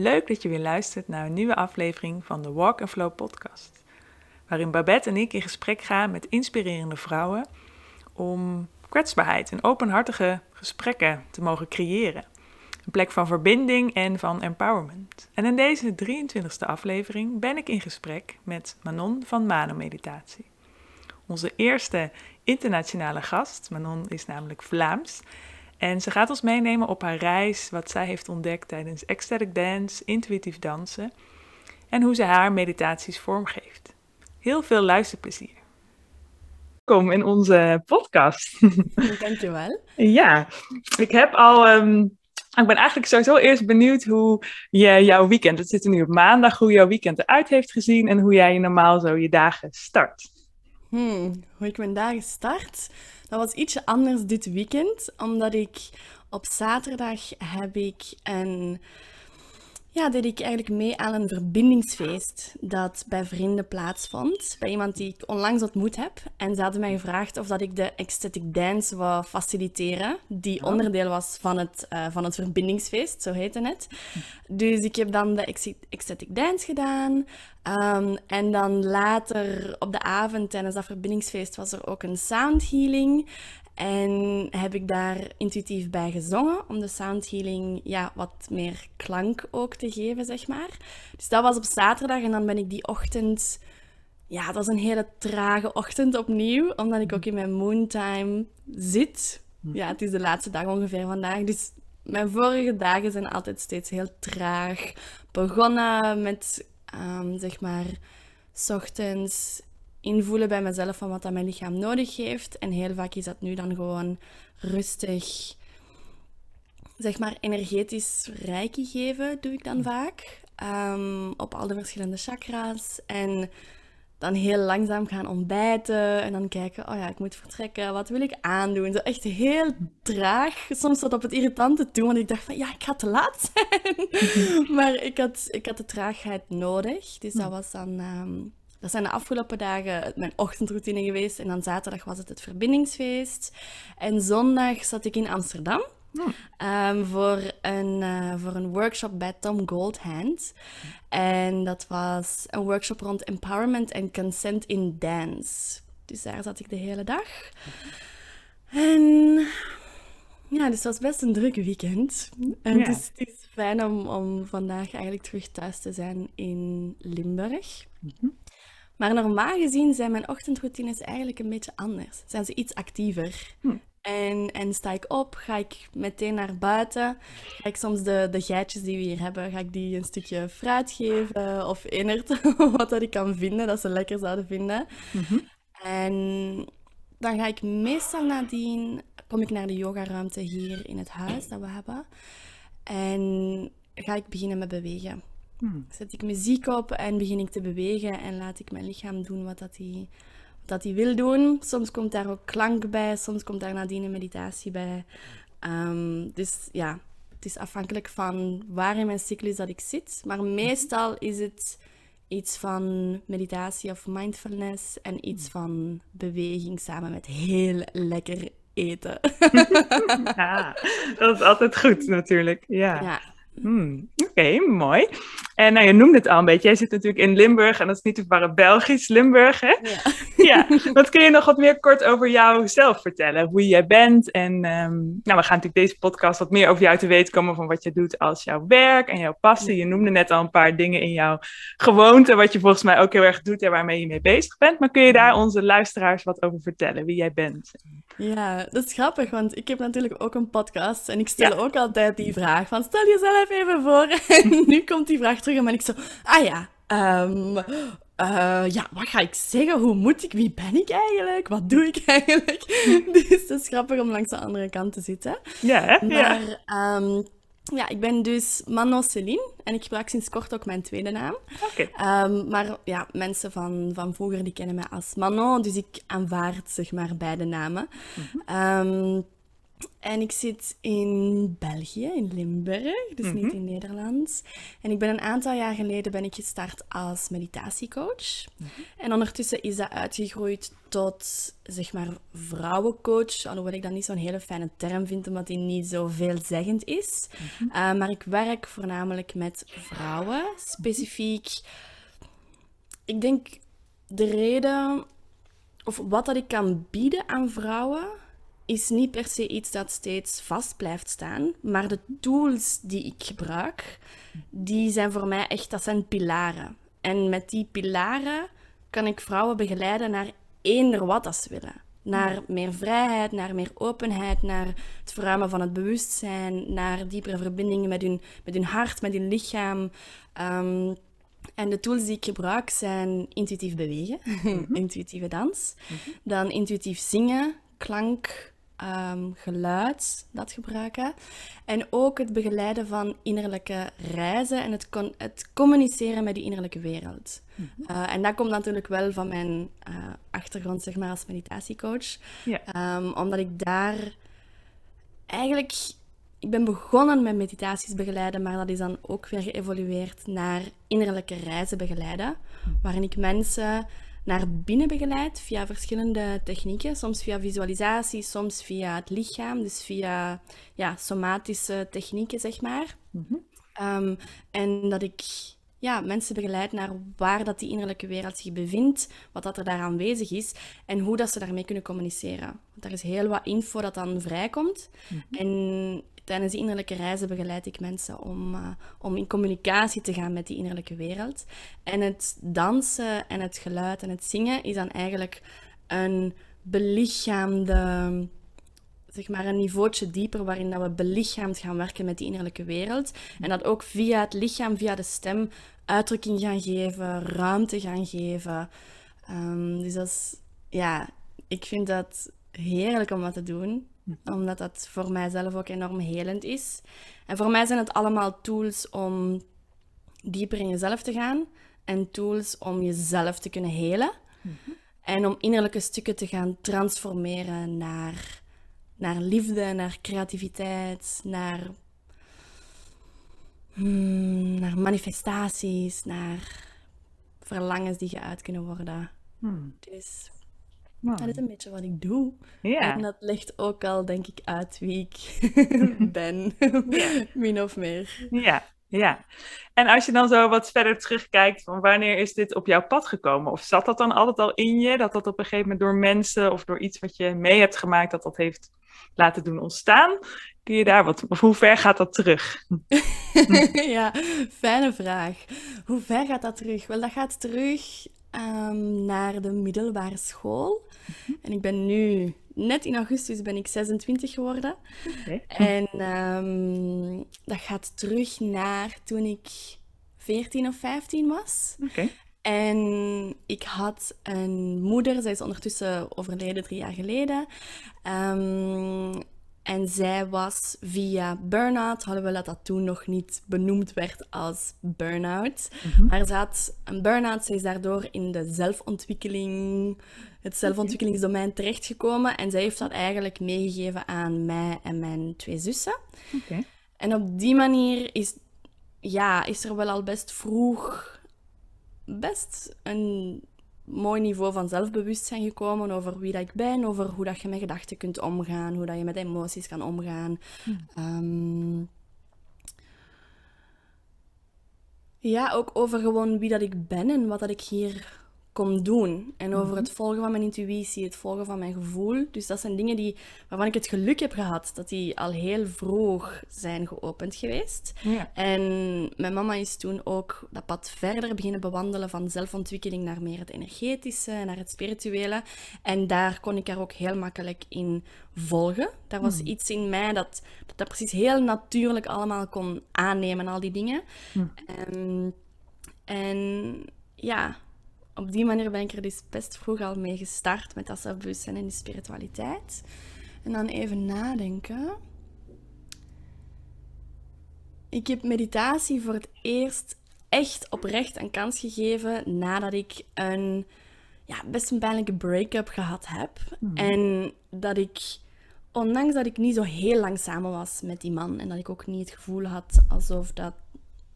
Leuk dat je weer luistert naar een nieuwe aflevering van de Walk and Flow podcast. Waarin Babette en ik in gesprek gaan met inspirerende vrouwen om kwetsbaarheid en openhartige gesprekken te mogen creëren. Een plek van verbinding en van empowerment. En in deze 23e aflevering ben ik in gesprek met Manon van Mano Meditatie. Onze eerste internationale gast. Manon is namelijk Vlaams. En ze gaat ons meenemen op haar reis, wat zij heeft ontdekt tijdens ecstatic dance, intuïtief dansen en hoe ze haar meditaties vormgeeft. Heel veel luisterplezier. Welkom in onze podcast. Dankjewel. ja, ik heb al. Ehm, ik ben eigenlijk sowieso eerst benieuwd hoe je jouw weekend, het zit er nu op maandag, hoe jouw weekend eruit heeft gezien en hoe jij normaal zo je dagen start. Hmm, hoe ik mijn dagen start? Dat was ietsje anders dit weekend, omdat ik op zaterdag heb ik een ja, deed ik eigenlijk mee aan een verbindingsfeest dat bij vrienden plaatsvond. Bij iemand die ik onlangs ontmoet heb. En ze hadden mij gevraagd of dat ik de ecstatic dance wou faciliteren. Die onderdeel was van het, uh, van het verbindingsfeest, zo heette het. Dus ik heb dan de ecstatic dance gedaan. Um, en dan later op de avond tijdens dat verbindingsfeest was er ook een sound healing. En heb ik daar intuïtief bij gezongen om de soundhealing ja, wat meer klank ook te geven, zeg maar. Dus dat was op zaterdag en dan ben ik die ochtend... Ja, dat was een hele trage ochtend opnieuw, omdat ik ook in mijn moontime zit. Ja, het is de laatste dag ongeveer vandaag, dus mijn vorige dagen zijn altijd steeds heel traag begonnen met, um, zeg maar, s ochtends invoelen bij mezelf van wat dat mijn lichaam nodig heeft. En heel vaak is dat nu dan gewoon rustig, zeg maar energetisch rijke geven, doe ik dan vaak. Um, op al de verschillende chakra's. En dan heel langzaam gaan ontbijten en dan kijken, oh ja, ik moet vertrekken, wat wil ik aandoen? Zo echt heel traag, soms tot op het irritante toe, want ik dacht van, ja, ik ga te laat zijn. maar ik had, ik had de traagheid nodig, dus dat was dan um, dat zijn de afgelopen dagen mijn ochtendroutine geweest. En dan zaterdag was het het verbindingsfeest. En zondag zat ik in Amsterdam. Um, voor, een, uh, voor een workshop bij Tom Goldhand. En dat was een workshop rond empowerment en consent in dance. Dus daar zat ik de hele dag. En ja, dus het was best een druk weekend. En ja. het, is, het, is, fijn om, om vandaag eigenlijk terug thuis te zijn in Limburg. Mm maar normaal gezien zijn mijn ochtendroutines eigenlijk een beetje anders. Zijn ze iets actiever. Hm. En, en sta ik op, ga ik meteen naar buiten. Ga ik soms de, de geitjes die we hier hebben, ga ik die een stukje fruit geven of inert, wat dat ik kan vinden, dat ze lekker zouden vinden. Mhm. En dan ga ik meestal nadien, kom ik naar de yogaruimte hier in het huis dat we hebben. En ga ik beginnen met bewegen. Hmm. Zet ik muziek op en begin ik te bewegen en laat ik mijn lichaam doen wat dat hij dat hij wil doen. Soms komt daar ook klank bij, soms komt daar nadien een meditatie bij. Ehm, dus ja, het is afhankelijk van waar in mijn cyclus dat ik zit. Maar meestal is het iets van meditatie of mindfulness en iets hmm. van beweging samen met heel lekker eten. ja, dat is altijd goed natuurlijk. Ja. ja. Hmm, oké, mooi. En nou, je noemde het al een beetje. Jij zit natuurlijk in Limburg en dat is niet toevallig Belgisch Limburg, hè? Ja. ja. Wat kun je nog wat meer kort over jouzelf vertellen? Hoe jij bent en um, nou, we gaan natuurlijk deze podcast wat meer over jou te weten komen van wat je doet als jouw werk en jouw passie. Je noemde net al een paar dingen in jouw gewoonte, wat je volgens mij ook heel erg doet en waarmee je mee bezig bent. Maar kun je daar onze luisteraars wat over vertellen, wie jij bent? Ja, dat is grappig, want ik heb natuurlijk ook een podcast en ik stel ook altijd die vraag van stel jezelf even voor. En nu komt die vraag terug en ben ik zo, ah ja, um, ja, wat ga ik zeggen? Hoe moet ik? Wie ben ik eigenlijk? Wat doe ik eigenlijk? dus het is grappig om langs de andere kant te zitten. Ja, hè? Maar ja. Um, ja, ik ben dus Manon Celine en ik gebruik sinds kort ook mijn tweede naam. Okay. Um, maar ja, mensen van, van vroeger die kennen mij als Manon, dus ik aanvaard zeg maar beide namen. Mm -hmm. um, En ik zit in België, in Limburg, dus niet in Nederland. En ik ben een aantal jaar geleden ben ik gestart als meditatiecoach. En ondertussen is dat uitgegroeid tot, zeg maar, vrouwencoach. Alhoewel ik dat niet zo'n hele fijne term vind, omdat die niet zo veelzeggend is. Uh, maar ik werk voornamelijk met vrouwen, specifiek. Ik denk de reden, of wat dat ik kan bieden aan vrouwen is niet per se iets dat steeds vast blijft staan, maar de tools die ik gebruik, die zijn voor mij echt, dat zijn pilaren. En met die pilaren kan ik vrouwen begeleiden naar eender wat dat ze willen. Naar meer vrijheid, naar meer openheid, naar het verruimen van het bewustzijn, naar diepere verbindingen met hun, met hun hart, met hun lichaam. Um, en de tools die ik gebruik zijn intuïtief bewegen, mhm. intuïtieve dans, mhm. dan intuïtief zingen, klank, um, geluid dat gebruiken. En ook het begeleiden van innerlijke reizen en het, het communiceren met die innerlijke wereld. Mhm. Uh, en dat komt natuurlijk wel van mijn uh, achtergrond, zeg maar, als meditatiecoach. Um, omdat ik daar eigenlijk... Ik ben begonnen met meditaties begeleiden, maar dat is dan ook weer geëvolueerd naar innerlijke reizen begeleiden, mhm. waarin ik mensen naar binnen begeleid via verschillende technieken. Soms via visualisatie, soms via het lichaam, dus via ja, somatische technieken, zeg maar. Mhm. Ehm, en dat ik ja, mensen begeleid naar waar dat die innerlijke wereld zich bevindt, wat dat er daar aanwezig is en hoe dat ze daarmee kunnen communiceren. Want er is heel wat info dat dan vrijkomt. Mm En tijdens die innerlijke reizen begeleid ik mensen om, uh, om in communicatie te gaan met die innerlijke wereld. En het dansen en het geluid en het zingen is dan eigenlijk een belichaamde zeg maar een niveautje dieper waarin dat we belichaamd gaan werken met die innerlijke wereld. En dat ook via het lichaam, via de stem, uitdrukking gaan geven, ruimte gaan geven. Um, dus dat is, ja, ik vind dat heerlijk om dat te doen omdat dat voor mijzelf ook enorm helend is. En voor mij zijn het allemaal tools om dieper in jezelf te gaan en tools om jezelf te kunnen helen. Mhm. En om innerlijke stukken te gaan transformeren naar, naar liefde, naar creativiteit, naar, hmm, naar manifestaties, naar verlangens die geuit kunnen worden. Hmm. Dus dat is een beetje wat ik doe. Ja. En dat legt ook al, denk ik, uit wie ik ben, min of meer. Ja, ja. En als je dan zo wat verder terugkijkt, van wanneer is dit op jouw pad gekomen? Of zat dat dan altijd al in je, dat dat op een gegeven moment door mensen of door iets wat je mee hebt gemaakt, dat dat heeft laten doen ontstaan? Kun je daar wat, of hoe ver gaat dat terug? ja, fijne vraag. Hoe ver gaat dat terug? Wel, dat gaat terug um, naar de middelbare school. Mhm. En ik ben nu, net in augustus ben ik 26 geworden. En um, dat gaat terug naar toen ik 14 of 15 was. Okay. En ik had een moeder, zij is ondertussen overleden drie jaar geleden. Um, en zij was via burn-out, hadden we dat dat toen nog niet benoemd werd als burn-out. Mhm. Maar ze had een burn-out, ze is daardoor in de zelfontwikkeling, het zelfontwikkelingsdomein terechtgekomen. En zij heeft dat eigenlijk meegegeven aan mij en mijn twee zussen. Okay. En op die manier is, ja, is er wel al best vroeg best een mooi niveau van zelfbewustzijn gekomen over wie dat ik ben, over hoe dat je met gedachten kunt omgaan, hoe dat je met emoties kan omgaan. Hm. Ehm, ja, ook over gewoon wie dat ik ben en wat dat ik hier kom doen. En over mhm. het volgen van mijn intuïtie, het volgen van mijn gevoel. Dus dat zijn dingen die, waarvan ik het geluk heb gehad dat die al heel vroeg zijn geopend geweest. Ja. En mijn mama is toen ook dat pad verder beginnen bewandelen van zelfontwikkeling naar meer het energetische, naar het spirituele. En daar kon ik haar ook heel makkelijk in volgen. Daar was mhm. iets in mij dat, dat dat precies heel natuurlijk allemaal kon aannemen, al die dingen. Ehm, en ja, op die manier ben ik er dus best vroeg al mee gestart met dat zelfbewustzijn en die spiritualiteit. En dan even nadenken. Ik heb meditatie voor het eerst echt oprecht een kans gegeven nadat ik een ja, best een pijnlijke break-up gehad heb. Mhm. En dat ik ondanks dat ik niet zo heel lang samen was met die man en dat ik ook niet het gevoel had alsof dat,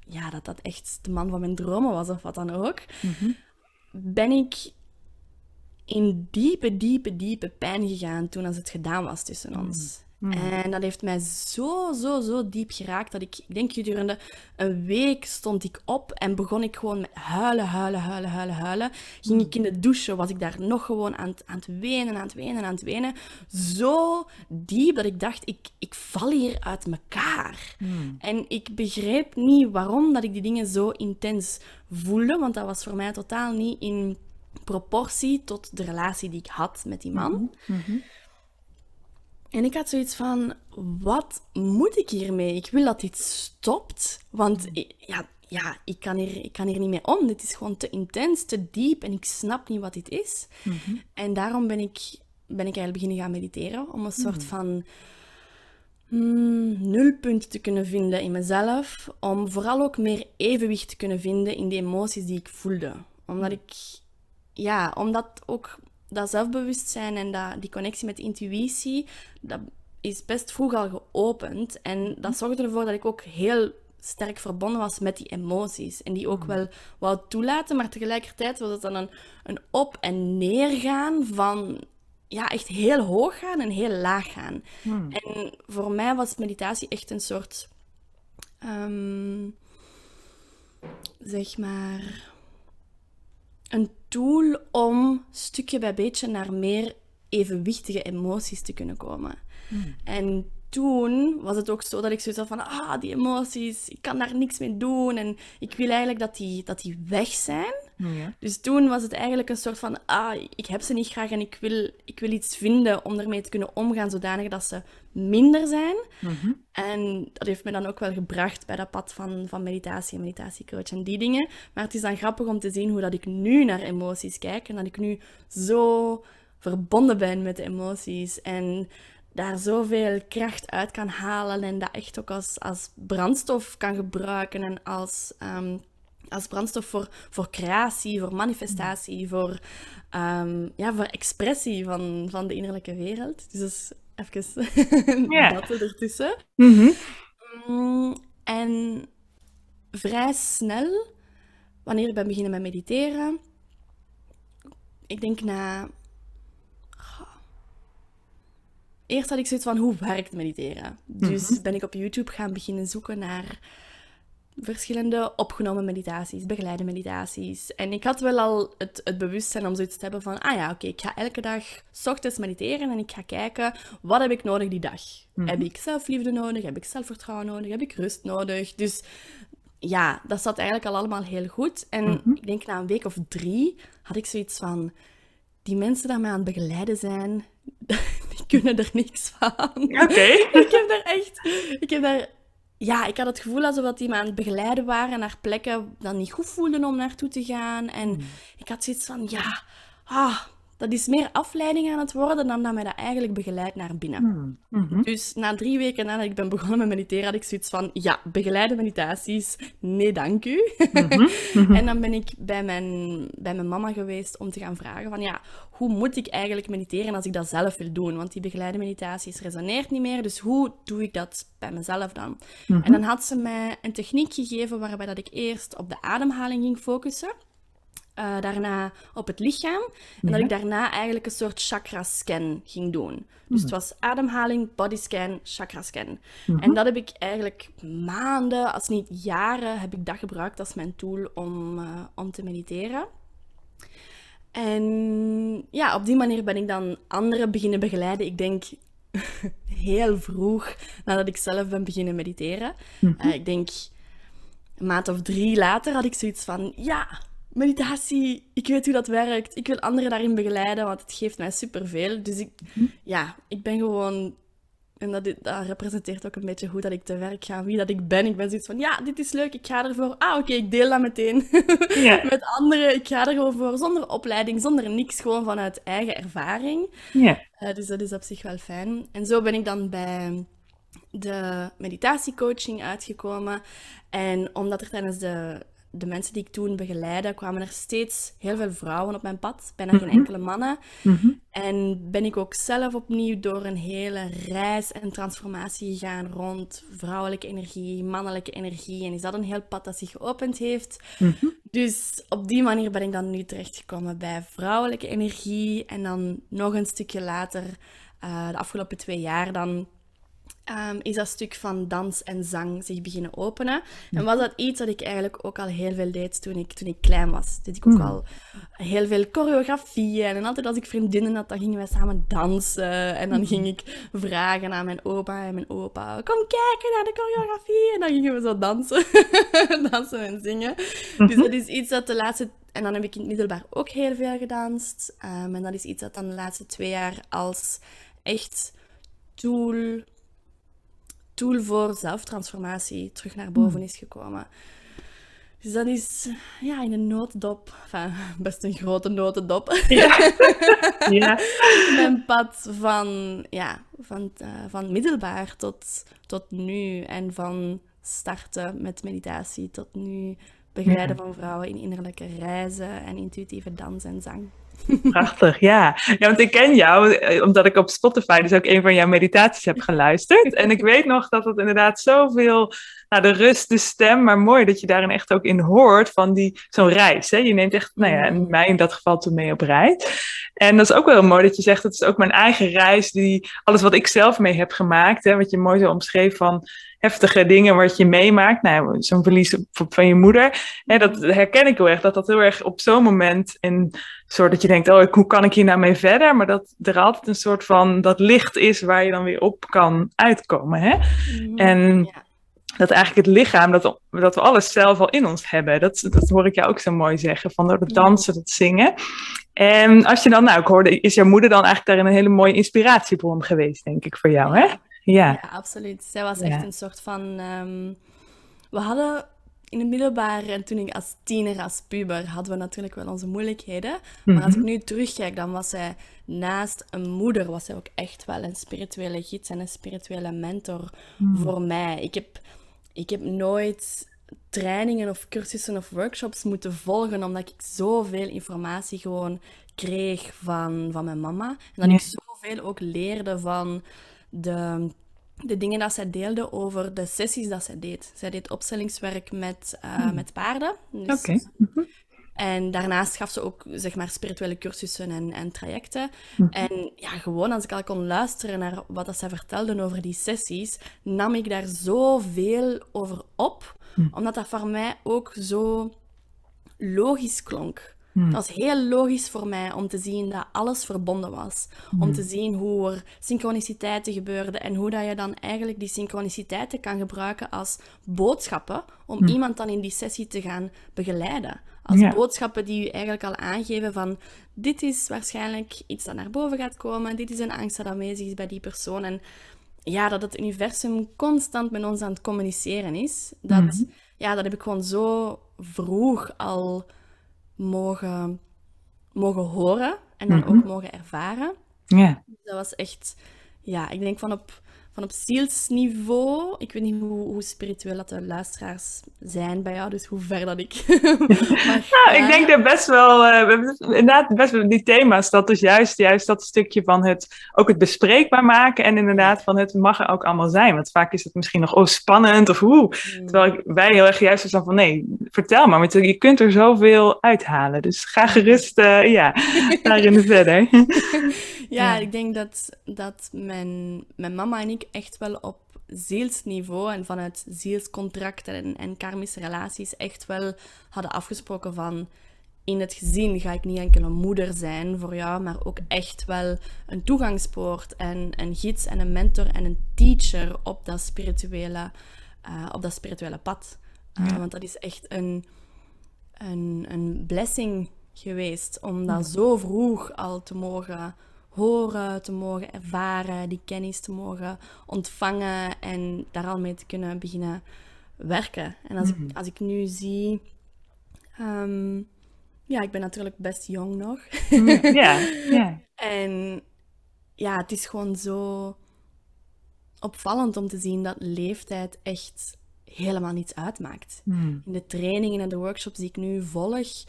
ja, dat, dat echt de man van mijn dromen was of wat dan ook, ben ik in diepe, diepe, diepe pijn gegaan toen als het gedaan was tussen ons. En dat heeft mij zo, zo, zo diep geraakt dat ik, ik denk gedurende een week stond ik op en begon ik gewoon met huilen, huilen, huilen, huilen, huilen. Ging ik in de douche, was ik daar nog gewoon aan, het- aan het wenen, aan het wenen, aan het wenen. Zo diep dat ik dacht, ik, ik val hier uit mekaar. En ik begreep niet waarom dat ik die dingen zo intens voelde, want dat was voor mij totaal niet in proportie tot de relatie die ik had met die man. En ik had zoiets van, wat moet ik hiermee? Ik wil dat dit stopt, want i- ja, ja, ik, kan hier, ik kan hier niet mee om. Dit is gewoon te intens, te diep en ik snap niet wat dit is. En daarom ben ik, ben ik eigenlijk beginnen gaan mediteren, om een soort van mm, nulpunt te kunnen vinden in mezelf, om vooral ook meer evenwicht te kunnen vinden in de emoties die ik voelde. Omdat ik, ja, omdat ook dat zelfbewustzijn en dat, die connectie met intuïtie, dat is best vroeg al geopend. En dat zorgde ervoor dat ik ook heel sterk verbonden was met die emoties. En die ook wel wou toelaten, maar tegelijkertijd was het dan een, een op- en neergaan van ja, echt heel hoog gaan en heel laag gaan. En voor mij was meditatie echt een soort, ehm, zeg maar, een tool om stukje bij beetje naar meer evenwichtige emoties te kunnen komen. En toen was het ook zo dat ik zoiets had van, ah, die emoties, ik kan daar niks mee doen en ik wil eigenlijk dat die, dat die weg zijn. Ja. Dus toen was het eigenlijk een soort van, ah, ik heb ze niet graag en ik wil, ik wil iets vinden om ermee te kunnen omgaan, zodanig dat ze minder zijn. En dat heeft me dan ook wel gebracht bij dat pad van, van meditatie en meditatiecoach en die dingen. Maar het is dan grappig om te zien hoe dat ik nu naar emoties kijk en dat ik nu zo verbonden ben met de emoties en daar zoveel kracht uit kan halen en dat echt ook als, als brandstof kan gebruiken en als... ehm, als brandstof voor, voor creatie, voor manifestatie, voor, ehm, ja, voor expressie van, van de innerlijke wereld. Dus dat is even Ja. dat ertussen. Mhm. Mm, en vrij snel, wanneer ik ben beginnen met mediteren, ik denk na... Goh. Eerst had ik zoiets van, hoe werkt mediteren? Dus ben ik op YouTube gaan beginnen zoeken naar verschillende opgenomen meditaties, begeleide meditaties. En ik had wel al het, het bewustzijn om zoiets te hebben van, ah ja, oké, ik ga elke dag 's ochtends mediteren en ik ga kijken, wat heb ik nodig die dag? Heb ik zelfliefde nodig? Heb ik zelfvertrouwen nodig? Heb ik rust nodig? Dus ja, dat zat eigenlijk al allemaal heel goed. En ik denk na een week of drie had ik zoiets van, die mensen die mij aan het begeleiden zijn, die kunnen er niks van. Oké. ik heb daar echt... Ik heb daar... Ja, ik had het gevoel alsof dat die me aan het begeleiden waren naar plekken dat niet goed voelden om naartoe te gaan. En ik had zoiets van, ja, ah, dat is meer afleiding aan het worden dan dat mij dat eigenlijk begeleidt naar binnen. Dus na drie weken nadat ik ben begonnen met mediteren, had ik zoiets van, ja, begeleide meditaties, nee dank u. en dan ben ik bij mijn, bij mijn mama geweest om te gaan vragen van, ja, hoe moet ik eigenlijk mediteren als ik dat zelf wil doen? Want die begeleide meditaties resoneert niet meer, dus hoe doe ik dat bij mezelf dan? En dan had ze mij een techniek gegeven waarbij dat ik eerst op de ademhaling ging focussen. Eh, daarna op het lichaam. En dat ik daarna eigenlijk een soort chakra-scan ging doen. Dus het was ademhaling, bodyscan, chakra-scan. En dat heb ik eigenlijk maanden, als niet jaren, heb ik dat gebruikt als mijn tool om, eh, om te mediteren. En ja, op die manier ben ik dan anderen beginnen begeleiden. Ik denk heel vroeg nadat ik zelf ben beginnen mediteren. Eh, ik denk een maand of drie later had ik zoiets van: ja, meditatie, ik weet hoe dat werkt. Ik wil anderen daarin begeleiden, want het geeft mij superveel. Dus ik, ja, ik ben gewoon. En dat, dat representeert ook een beetje hoe dat ik te werk ga, wie dat ik ben. Ik ben zoiets van, ja, dit is leuk, ik ga ervoor. Ah, oké, ik deel dat meteen Ja. met anderen. Ik ga er gewoon voor, zonder opleiding, zonder niks, gewoon vanuit eigen ervaring. Ja. Eh, dus dat is op zich wel fijn. En zo ben ik dan bij de meditatiecoaching uitgekomen. En omdat er tijdens de, de mensen die ik toen begeleidde, kwamen er steeds heel veel vrouwen op mijn pad, bijna geen enkele mannen. Mhm. En ben ik ook zelf opnieuw door een hele reis en transformatie gegaan rond vrouwelijke energie, mannelijke energie. En is dat een heel pad dat zich geopend heeft. Mhm. Dus op die manier ben ik dan nu terechtgekomen bij vrouwelijke energie. En dan nog een stukje later, eh, de afgelopen twee jaar, dan ehm, is dat stuk van dans en zang zich beginnen openen. En was dat iets dat ik eigenlijk ook al heel veel deed toen ik, toen ik klein was. Deed ik ook Mm. al heel veel choreografieën. En altijd als ik vriendinnen had, dan gingen wij samen dansen. En dan ging ik vragen aan mijn opa en mijn opa, kom kijken naar de choreografie. En dan gingen we zo dansen, dansen en zingen. Dus dat is iets dat de laatste... En dan heb ik in het middelbaar ook heel veel gedanst. Ehm, en dat is iets dat dan de laatste twee jaar als echt tool, tool voor zelftransformatie terug naar boven is gekomen. Dus dat is ja, in een notendop, enfin, best een grote notendop, Ja. mijn pad van, ja, van, eh, van middelbaar tot, tot nu. En van starten met meditatie tot nu begeleiden van vrouwen in innerlijke reizen en intuïtieve dans en zang. Prachtig, ja. ja. Want ik ken jou, eh, omdat ik op Spotify dus ook een van jouw meditaties heb geluisterd. En ik weet nog dat het inderdaad zoveel, nou de rust, de stem, maar mooi dat je daarin echt ook in hoort van die, zo'n reis. Hè? Je neemt echt, nou ja, Mm. mij in dat geval toen mee op reis. En dat is ook wel mooi dat je zegt, het is ook mijn eigen reis, die, alles wat ik zelf mee heb gemaakt. Hè? Wat je mooi zo omschreef van heftige dingen wat je meemaakt. Nou, zo'n verlies van je moeder. Hè, dat herken ik heel erg, dat dat heel erg op zo'n moment een soort dat je denkt, oh, hoe kan ik hier nou mee verder? Maar dat er altijd een soort van dat licht is waar je dan weer op kan uitkomen. Hè? En Ja. Dat eigenlijk het lichaam, dat, dat we alles zelf al in ons hebben. Dat, dat hoor ik jou ook zo mooi zeggen, van door het dansen, het zingen. En als je dan, nou, ik hoorde, is jouw moeder dan eigenlijk daarin een hele mooie inspiratiebron geweest, denk ik, voor jou, hè? Ja. Ja, absoluut. Zij was Ja. echt een soort van. ehm, we hadden in het middelbaar en toen ik als tiener, als puber, hadden we natuurlijk wel onze moeilijkheden. Maar als ik Mhm. nu terugkijk, dan was zij naast een moeder, was zij ook echt wel een spirituele gids en een spirituele mentor Mhm. voor mij. Ik heb, ik heb nooit trainingen of cursussen of workshops moeten volgen, omdat ik zoveel informatie gewoon kreeg van, van mijn mama. En dat ik zoveel ook leerde van de, de dingen dat zij deelde over de sessies dat zij deed. Zij deed opstellingswerk met, eh, met paarden. Dus- Oké. En daarnaast gaf ze ook zeg maar, spirituele cursussen en, en trajecten. Mhm. En ja, gewoon als ik al kon luisteren naar wat dat zij vertelden over die sessies, nam ik daar zoveel over op. Mhm. Omdat dat voor mij ook zo logisch klonk. Mhm. Het was heel logisch voor mij om te zien dat alles verbonden was. Om te zien hoe er synchroniciteiten gebeurden en hoe dat je dan eigenlijk die synchroniciteiten kan gebruiken als boodschappen om iemand dan in die sessie te gaan begeleiden. Als Ja. boodschappen die je eigenlijk al aangeven van dit is waarschijnlijk iets dat naar boven gaat komen, dit is een angst dat aanwezig is bij die persoon. En ja, dat het universum constant met ons aan het communiceren is. Dat, Mhm. ja, dat heb ik gewoon zo vroeg al mogen, mogen horen en dan Mhm. ook mogen ervaren. Ja. Dat was echt, ja, ik denk van op, van op zielsniveau. Ik weet niet hoe, hoe spiritueel dat de luisteraars zijn bij jou, dus hoe ver dat ik Nou, ik denk dat best wel, eh, inderdaad best wel die thema's, dat is juist, juist dat stukje van het, ook het bespreekbaar maken en inderdaad van het mag er ook allemaal zijn. Want vaak is het misschien nog, oh spannend of hoe. Mm. Terwijl ik, wij heel erg juist zijn van, nee, vertel maar, want je kunt er zoveel uithalen. Dus ga gerust, eh, ja, daarin verder. Ja, Ja. ik denk dat, dat mijn, mijn mama en ik echt wel op zielsniveau en vanuit zielscontracten en, en karmische relaties echt wel hadden afgesproken van in het gezin ga ik niet enkel een moeder zijn voor jou, maar ook echt wel een toegangspoort en een gids en een mentor en een teacher op dat spirituele, eh, op dat spirituele pad. Eh, Ja. Want dat is echt een, een, een blessing geweest om dat zo vroeg al te mogen horen, te mogen ervaren, die kennis te mogen ontvangen en daar al mee te kunnen beginnen werken. En als, ik, als ik nu zie, ehm, ja, ik ben natuurlijk best jong nog. ja, ja. En ja, het is gewoon zo opvallend om te zien dat leeftijd echt helemaal niets uitmaakt. Hmm. In de trainingen en de workshops die ik nu volg,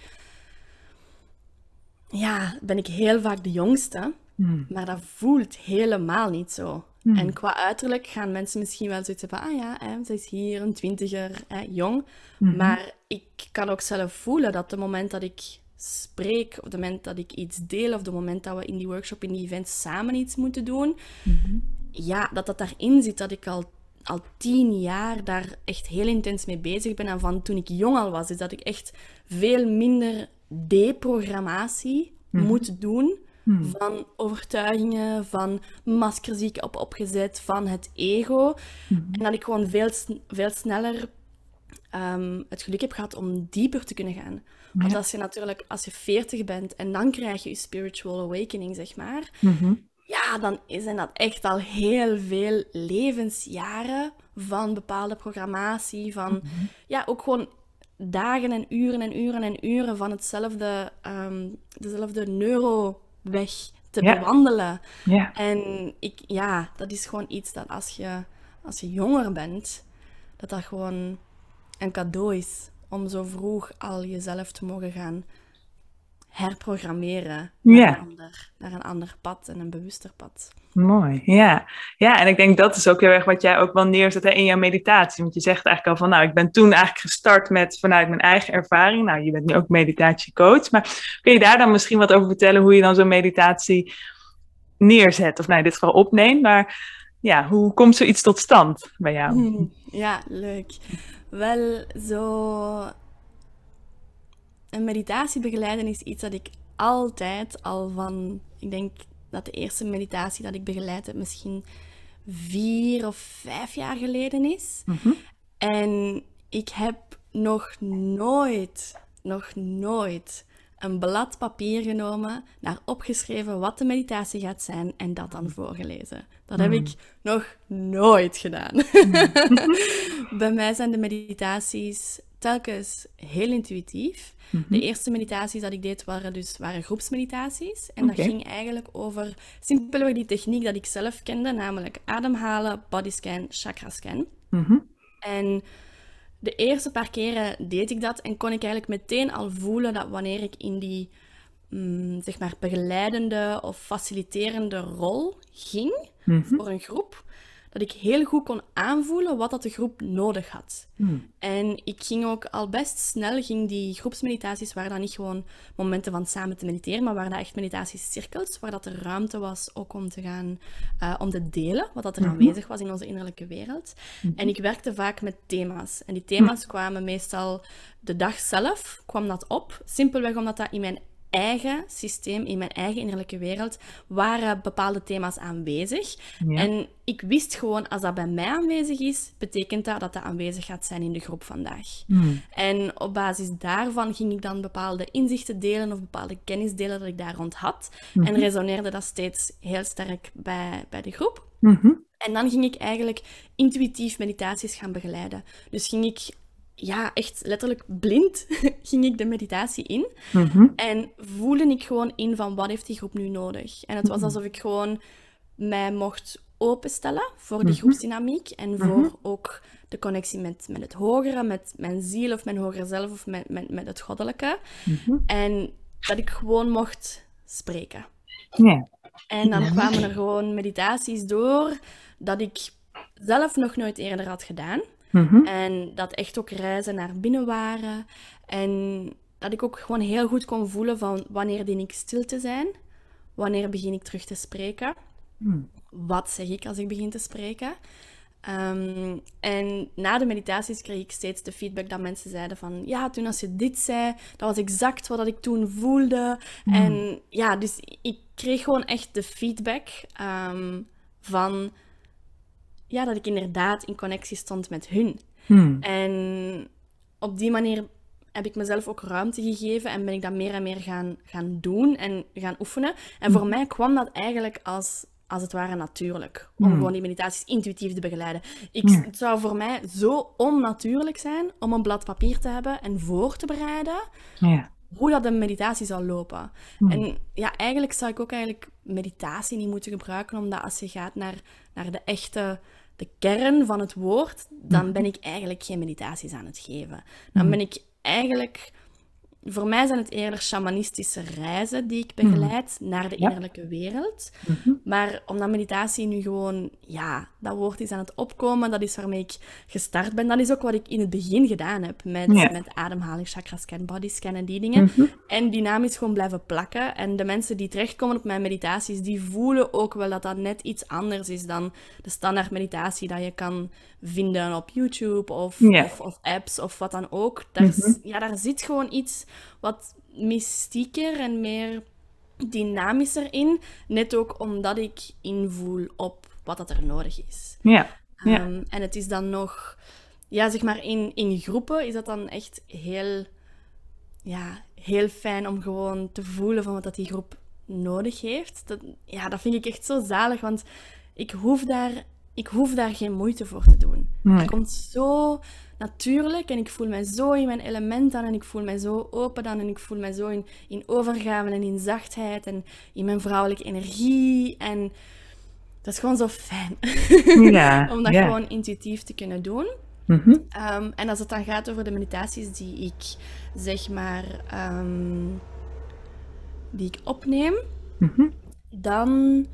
ja, ben ik heel vaak de jongste. Hmm. Maar dat voelt helemaal niet zo. Hmm. En qua uiterlijk gaan mensen misschien wel zoiets hebben van, ah ja, hè, ze is hier een twintiger, hè, jong. Mhm. Maar ik kan ook zelf voelen dat het moment dat ik spreek, of het moment dat ik iets deel, of het moment dat we in die workshop, in die event samen iets moeten doen, Mhm. ja, dat dat daarin zit, dat ik al, al tien jaar daar echt heel intens mee bezig ben. En van toen ik jong al was, is dat ik echt veel minder deprogrammatie Mhm. moet doen Hmm. van overtuigingen, van maskers die ik op opgezet, van het ego. Mhm. En dat ik gewoon veel, veel sneller ehm, het geluk heb gehad om dieper te kunnen gaan. Want Ja. als je natuurlijk, als je 40 bent en dan krijg je je spiritual awakening, zeg maar, Mhm. ja, dan zijn dat echt al heel veel levensjaren van bepaalde programmatie, van Mhm. ja, ook gewoon dagen en uren en uren en uren van hetzelfde, ehm, dezelfde neuroweg te Ja. bewandelen. Ja. En ik, ja, dat is gewoon iets dat als je, als je jonger bent, dat dat gewoon een cadeau is om zo vroeg al jezelf te mogen gaan herprogrammeren naar, een, ander, naar een ander pad en een bewuster pad. Mooi, ja. Ja, en ik denk dat is ook heel erg wat jij ook wel neerzet hè, in jouw meditatie. Want je zegt eigenlijk al van, nou, ik ben toen eigenlijk gestart met vanuit mijn eigen ervaring. Nou, je bent nu ook meditatiecoach. Maar kun je daar dan misschien wat over vertellen hoe je dan zo'n meditatie neerzet? Of nou, in dit geval opneemt. Maar ja, hoe komt zoiets tot stand bij jou? Ja, leuk. Wel, zo... Een meditatie begeleiden is iets dat ik altijd al van... Ik denk dat de eerste meditatie dat ik begeleid heb misschien vier of vijf jaar geleden is. Mhm. En ik heb nog nooit, nog nooit een blad papier genomen, daar opgeschreven wat de meditatie gaat zijn en dat dan voorgelezen. Dat heb ik nog nooit gedaan. Bij mij zijn de meditaties telkens heel intuïtief. De eerste meditaties dat ik deed waren dus waren groepsmeditaties. En dat ging eigenlijk over simpelweg die techniek dat ik zelf kende, namelijk ademhalen, bodyscan, chakrascan. Mhm. En de eerste paar keren deed ik dat en kon ik eigenlijk meteen al voelen dat wanneer ik in die mm, zeg maar begeleidende of faciliterende rol ging Mhm. voor een groep, dat ik heel goed kon aanvoelen wat dat de groep nodig had. Hmm. En ik ging ook al best snel, ging die groepsmeditaties, waren dan niet gewoon momenten van samen te mediteren, maar waren dat echt meditatiecirkels, waar dat er ruimte was ook om te gaan, eh, om te delen wat dat er Mhm. aanwezig was in onze innerlijke wereld. En ik werkte vaak met thema's. En die thema's kwamen meestal de dag zelf, kwam dat op. Simpelweg omdat dat in mijn eigen systeem, in mijn eigen innerlijke wereld, waren bepaalde thema's aanwezig. Ja. En ik wist gewoon, als dat bij mij aanwezig is, betekent dat dat dat aanwezig gaat zijn in de groep vandaag. Hmm. En op basis daarvan ging ik dan bepaalde inzichten delen of bepaalde kennis delen dat ik daar rond had. En resoneerde dat steeds heel sterk bij, bij de groep. Mhm. En dan ging ik eigenlijk intuïtief meditaties gaan begeleiden. Dus ging ik, ja, echt letterlijk blind, ging ik de meditatie in. Mhm. En voelde ik gewoon in van wat heeft die groep nu nodig. En het was alsof ik gewoon mij mocht openstellen voor die groepsdynamiek en voor ook de connectie met, met het hogere, met mijn ziel of mijn hogere zelf of met, met, met het goddelijke. Mhm. En dat ik gewoon mocht spreken. Ja. En dan kwamen er gewoon meditaties door dat ik zelf nog nooit eerder had gedaan. Mhm. En dat echt ook reizen naar binnen waren. En dat ik ook gewoon heel goed kon voelen van wanneer dien ik stil te zijn. Wanneer begin ik terug te spreken. Hmm. Wat zeg ik als ik begin te spreken. Ehm, en na de meditaties kreeg ik steeds de feedback dat mensen zeiden van... Ja, toen als je dit zei, dat was exact wat ik toen voelde. En ja, dus ik kreeg gewoon echt de feedback ehm, van... Ja, dat ik inderdaad in connectie stond met hun. Hmm. En op die manier heb ik mezelf ook ruimte gegeven en ben ik dat meer en meer gaan, gaan doen en gaan oefenen. En voor mij kwam dat eigenlijk als, als het ware natuurlijk. Om gewoon die meditaties intuïtief te begeleiden. Ik, Het zou voor mij zo onnatuurlijk zijn om een blad papier te hebben en voor te bereiden Ja. Hoe dat een meditatie zal lopen. En ja, eigenlijk zou ik ook eigenlijk meditatie niet moeten gebruiken, omdat als je gaat naar, naar de echte de kern van het woord, dan Mhm. ben ik eigenlijk geen meditaties aan het geven. Dan Mhm. ben ik eigenlijk voor mij zijn het eerder shamanistische reizen die ik begeleid naar de Ja. innerlijke wereld. Mhm. Maar omdat meditatie nu gewoon, ja, dat woord is aan het opkomen, dat is waarmee ik gestart ben. Dat is ook wat ik in het begin gedaan heb met, Ja. met ademhaling, chakra scan, body scan en die dingen. Mhm. En dynamisch gewoon blijven plakken. En de mensen die terechtkomen op mijn meditaties, die voelen ook wel dat dat net iets anders is dan de standaard meditatie dat je kan vinden op YouTube of, Ja. of, of apps of wat dan ook. Daar, is- ja, daar zit gewoon iets wat mystieker en meer dynamischer in. Net ook omdat ik invoel op wat dat er nodig is. Ja. Ja. Ehm, en het is dan nog, ja, zeg maar in, in groepen is dat dan echt heel, ja, heel fijn om gewoon te voelen van wat dat die groep nodig heeft. Dat, ja, dat vind ik echt zo zalig, want ik hoef daar, ik hoef daar geen moeite voor te doen. Nee. Het komt zo natuurlijk en ik voel mij zo in mijn element dan en ik voel mij zo open dan en ik voel mij zo in, in overgave en in zachtheid en in mijn vrouwelijke energie en dat is gewoon zo fijn. Ja. om dat ja. gewoon intuïtief te kunnen doen. Mhm. Ehm, en als het dan gaat over de meditaties die ik, zeg maar, ehm, die ik opneem, Mhm. dan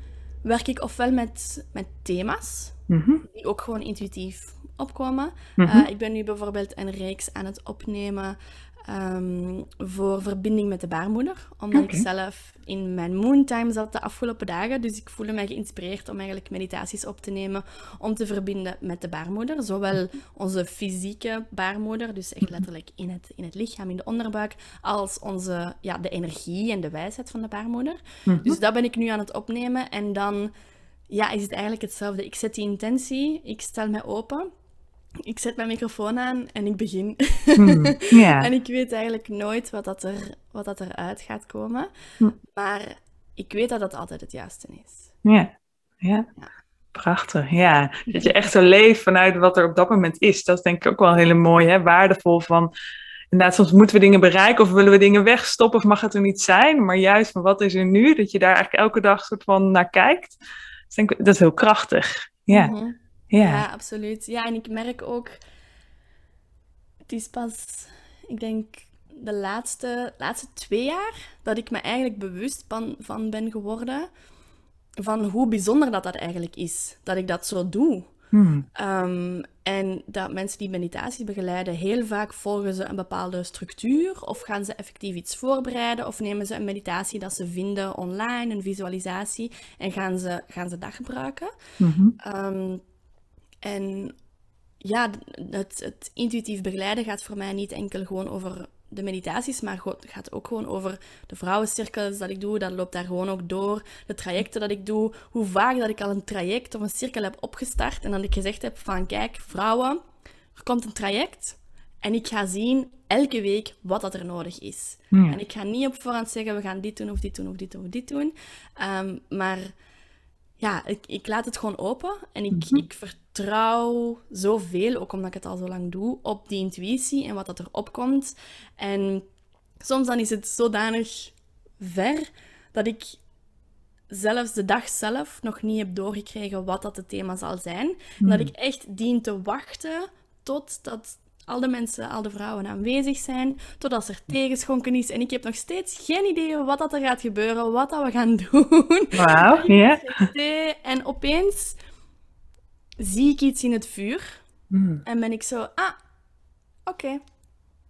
werk ik ofwel met, met thema's, Mhm. die ook gewoon intuïtief opkomen. Mhm. Eh, ik ben nu bijvoorbeeld een reeks aan het opnemen ehm, voor verbinding met de baarmoeder. Omdat ik zelf in mijn moontime zat de afgelopen dagen. Dus ik voelde mij geïnspireerd om eigenlijk meditaties op te nemen om te verbinden met de baarmoeder. Zowel onze fysieke baarmoeder, dus echt letterlijk in het, in het lichaam, in de onderbuik, als onze, ja, de energie en de wijsheid van de baarmoeder. Mhm. Dus dat ben ik nu aan het opnemen. En dan ja, is het eigenlijk hetzelfde. Ik zet die intentie, ik stel mij open, ik zet mijn microfoon aan en ik begin. Ja. en ik weet eigenlijk nooit wat, dat er, wat dat eruit gaat komen. Hm. Maar ik weet dat dat altijd het juiste is. Ja. Ja. Prachtig, ja. Dat je echt zo leeft vanuit wat er op dat moment is. Dat is denk ik ook wel heel mooi, hè? waardevol van... Inderdaad, soms moeten we dingen bereiken of willen we dingen wegstoppen of mag het er niet zijn. Maar juist van wat is er nu, dat je daar eigenlijk elke dag soort van naar kijkt. Dus denk ik, dat is heel krachtig. Ja, Mhm. ja. Ja, absoluut. Ja, en ik merk ook, het is pas, ik denk, de laatste, laatste twee jaar dat ik me eigenlijk bewust van, van ben geworden van hoe bijzonder dat dat eigenlijk is, dat ik dat zo doe. Hmm. Ehm, en dat mensen die meditatie begeleiden, heel vaak volgen ze een bepaalde structuur of gaan ze effectief iets voorbereiden of nemen ze een meditatie dat ze vinden online, een visualisatie, en gaan ze, gaan ze dat gebruiken. Mhm. Ehm, en ja, het, het intuïtief begeleiden gaat voor mij niet enkel gewoon over de meditaties, maar het gaat ook gewoon over de vrouwencirkels dat ik doe. Dat loopt daar gewoon ook door. De trajecten dat ik doe. Hoe vaak dat ik al een traject of een cirkel heb opgestart en dat ik gezegd heb van kijk, vrouwen, er komt een traject en ik ga zien elke week wat dat er nodig is. Ja. En ik ga niet op voorhand zeggen, we gaan dit doen of dit doen of dit doen of dit doen. Ehm, maar ja, ik, ik laat het gewoon open en ik, ik vertrouw zoveel, ook omdat ik het al zo lang doe, op die intuïtie en wat dat er opkomt. En soms dan is het zodanig ver dat ik zelfs de dag zelf nog niet heb doorgekregen wat dat het thema zal zijn. En dat ik echt dien te wachten totdat al de mensen, al de vrouwen aanwezig zijn, totdat er tegenschonken is. En ik heb nog steeds geen idee wat dat er gaat gebeuren, wat dat we gaan doen. Wauw, ja. En opeens zie ik iets in het vuur Hmm. en ben ik zo, ah, oké,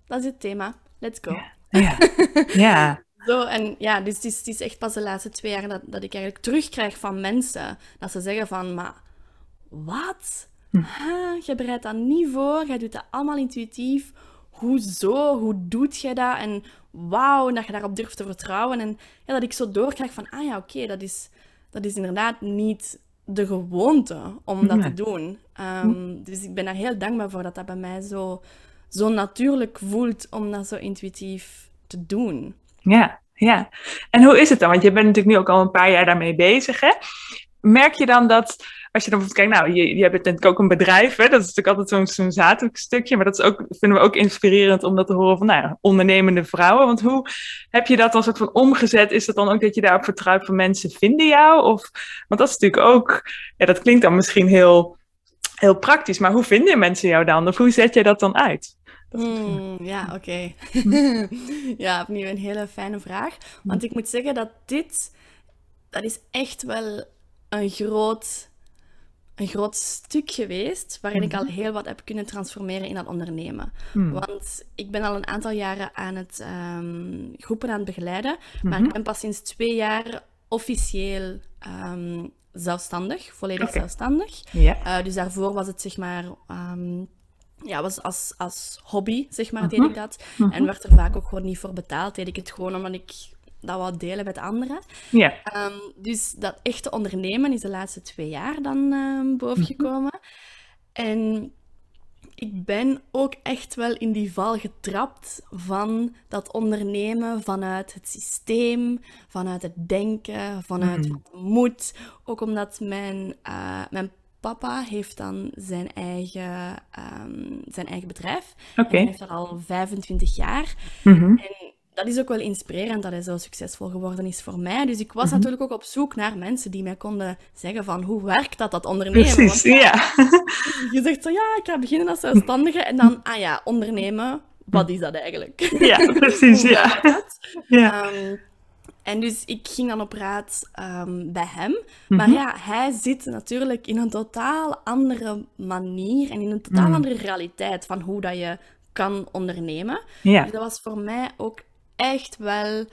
dat is het thema, let's go. Ja. ja. Zo, en ja, dus het is, het is echt pas de laatste twee jaar dat, dat ik eigenlijk terugkrijg van mensen, dat ze zeggen van, maar wat? Huh, je bereidt dat niet voor, jij doet dat allemaal intuïtief. Hoezo? Hoe doet je dat? En wauw, dat je daarop durft te vertrouwen. En ja, dat ik zo doorkrijg van, ah ja, oké, dat, is, dat is inderdaad niet de gewoonte om dat Nee. te doen. Ehm, Dus ik ben daar heel dankbaar voor dat dat bij mij zo, zo natuurlijk voelt om dat zo intuïtief te doen. Ja, ja. En hoe is het dan? Want je bent natuurlijk nu ook al een paar jaar daarmee bezig, hè? Merk je dan dat, als je dan bijvoorbeeld kijkt, nou, je, je hebt natuurlijk ook een bedrijf, hè? Dat is natuurlijk altijd zo'n zo'n zakelijk stukje, maar dat is ook, vinden we ook inspirerend om dat te horen van, nou ja, ondernemende vrouwen. Want hoe heb je dat dan soort van omgezet? Is dat dan ook dat je daarop vertrouwt van mensen vinden jou? Of, want dat is natuurlijk ook, ja, dat klinkt dan misschien heel heel praktisch. Maar hoe vinden mensen jou dan? Of hoe zet je dat dan uit? Hmm, ja, oké. ja, opnieuw een hele fijne vraag. Want ik moet zeggen dat dit, dat is echt wel een groot, een groot stuk geweest waarin ik al Mhm. heel wat heb kunnen transformeren in dat ondernemen. Hmm. Want ik ben al een aantal jaren aan het ehm, groepen aan het begeleiden, maar Mhm. ik ben pas sinds twee jaar officieel ehm, zelfstandig, volledig zelfstandig. Eh, dus daarvoor was het zeg maar, ehm, ja, was als, als hobby, zeg maar, deed Mhm. ik dat. En werd er vaak ook gewoon niet voor betaald. Deed ik het gewoon omdat ik dat wou delen met anderen. Ja. Ehm, dus dat echte ondernemen is de laatste twee jaar dan ehm bovengekomen. En ik ben ook echt wel in die val getrapt van dat ondernemen vanuit het systeem, vanuit het denken, vanuit Mm. wat moet. Ook omdat mijn, eh, mijn papa heeft dan zijn eigen, ehm, zijn eigen bedrijf. En Oké. hij heeft dat al 25 jaar. Mhm. En dat is ook wel inspirerend dat hij zo succesvol geworden is voor mij. Dus ik was Mhm. natuurlijk ook op zoek naar mensen die mij konden zeggen van hoe werkt dat, dat ondernemen? Precies, ja. je zegt zo, ja, ik ga beginnen als zelfstandige. En dan, ah ja, ondernemen, wat is dat eigenlijk? Ja, precies, ja. Ja. Ehm, en dus ik ging dan op raad ehm, bij hem. Maar Mhm. ja, hij zit natuurlijk in een totaal andere manier en in een totaal Mm. andere realiteit van hoe dat je kan ondernemen. Ja. Dus dat was voor mij ook echt wel.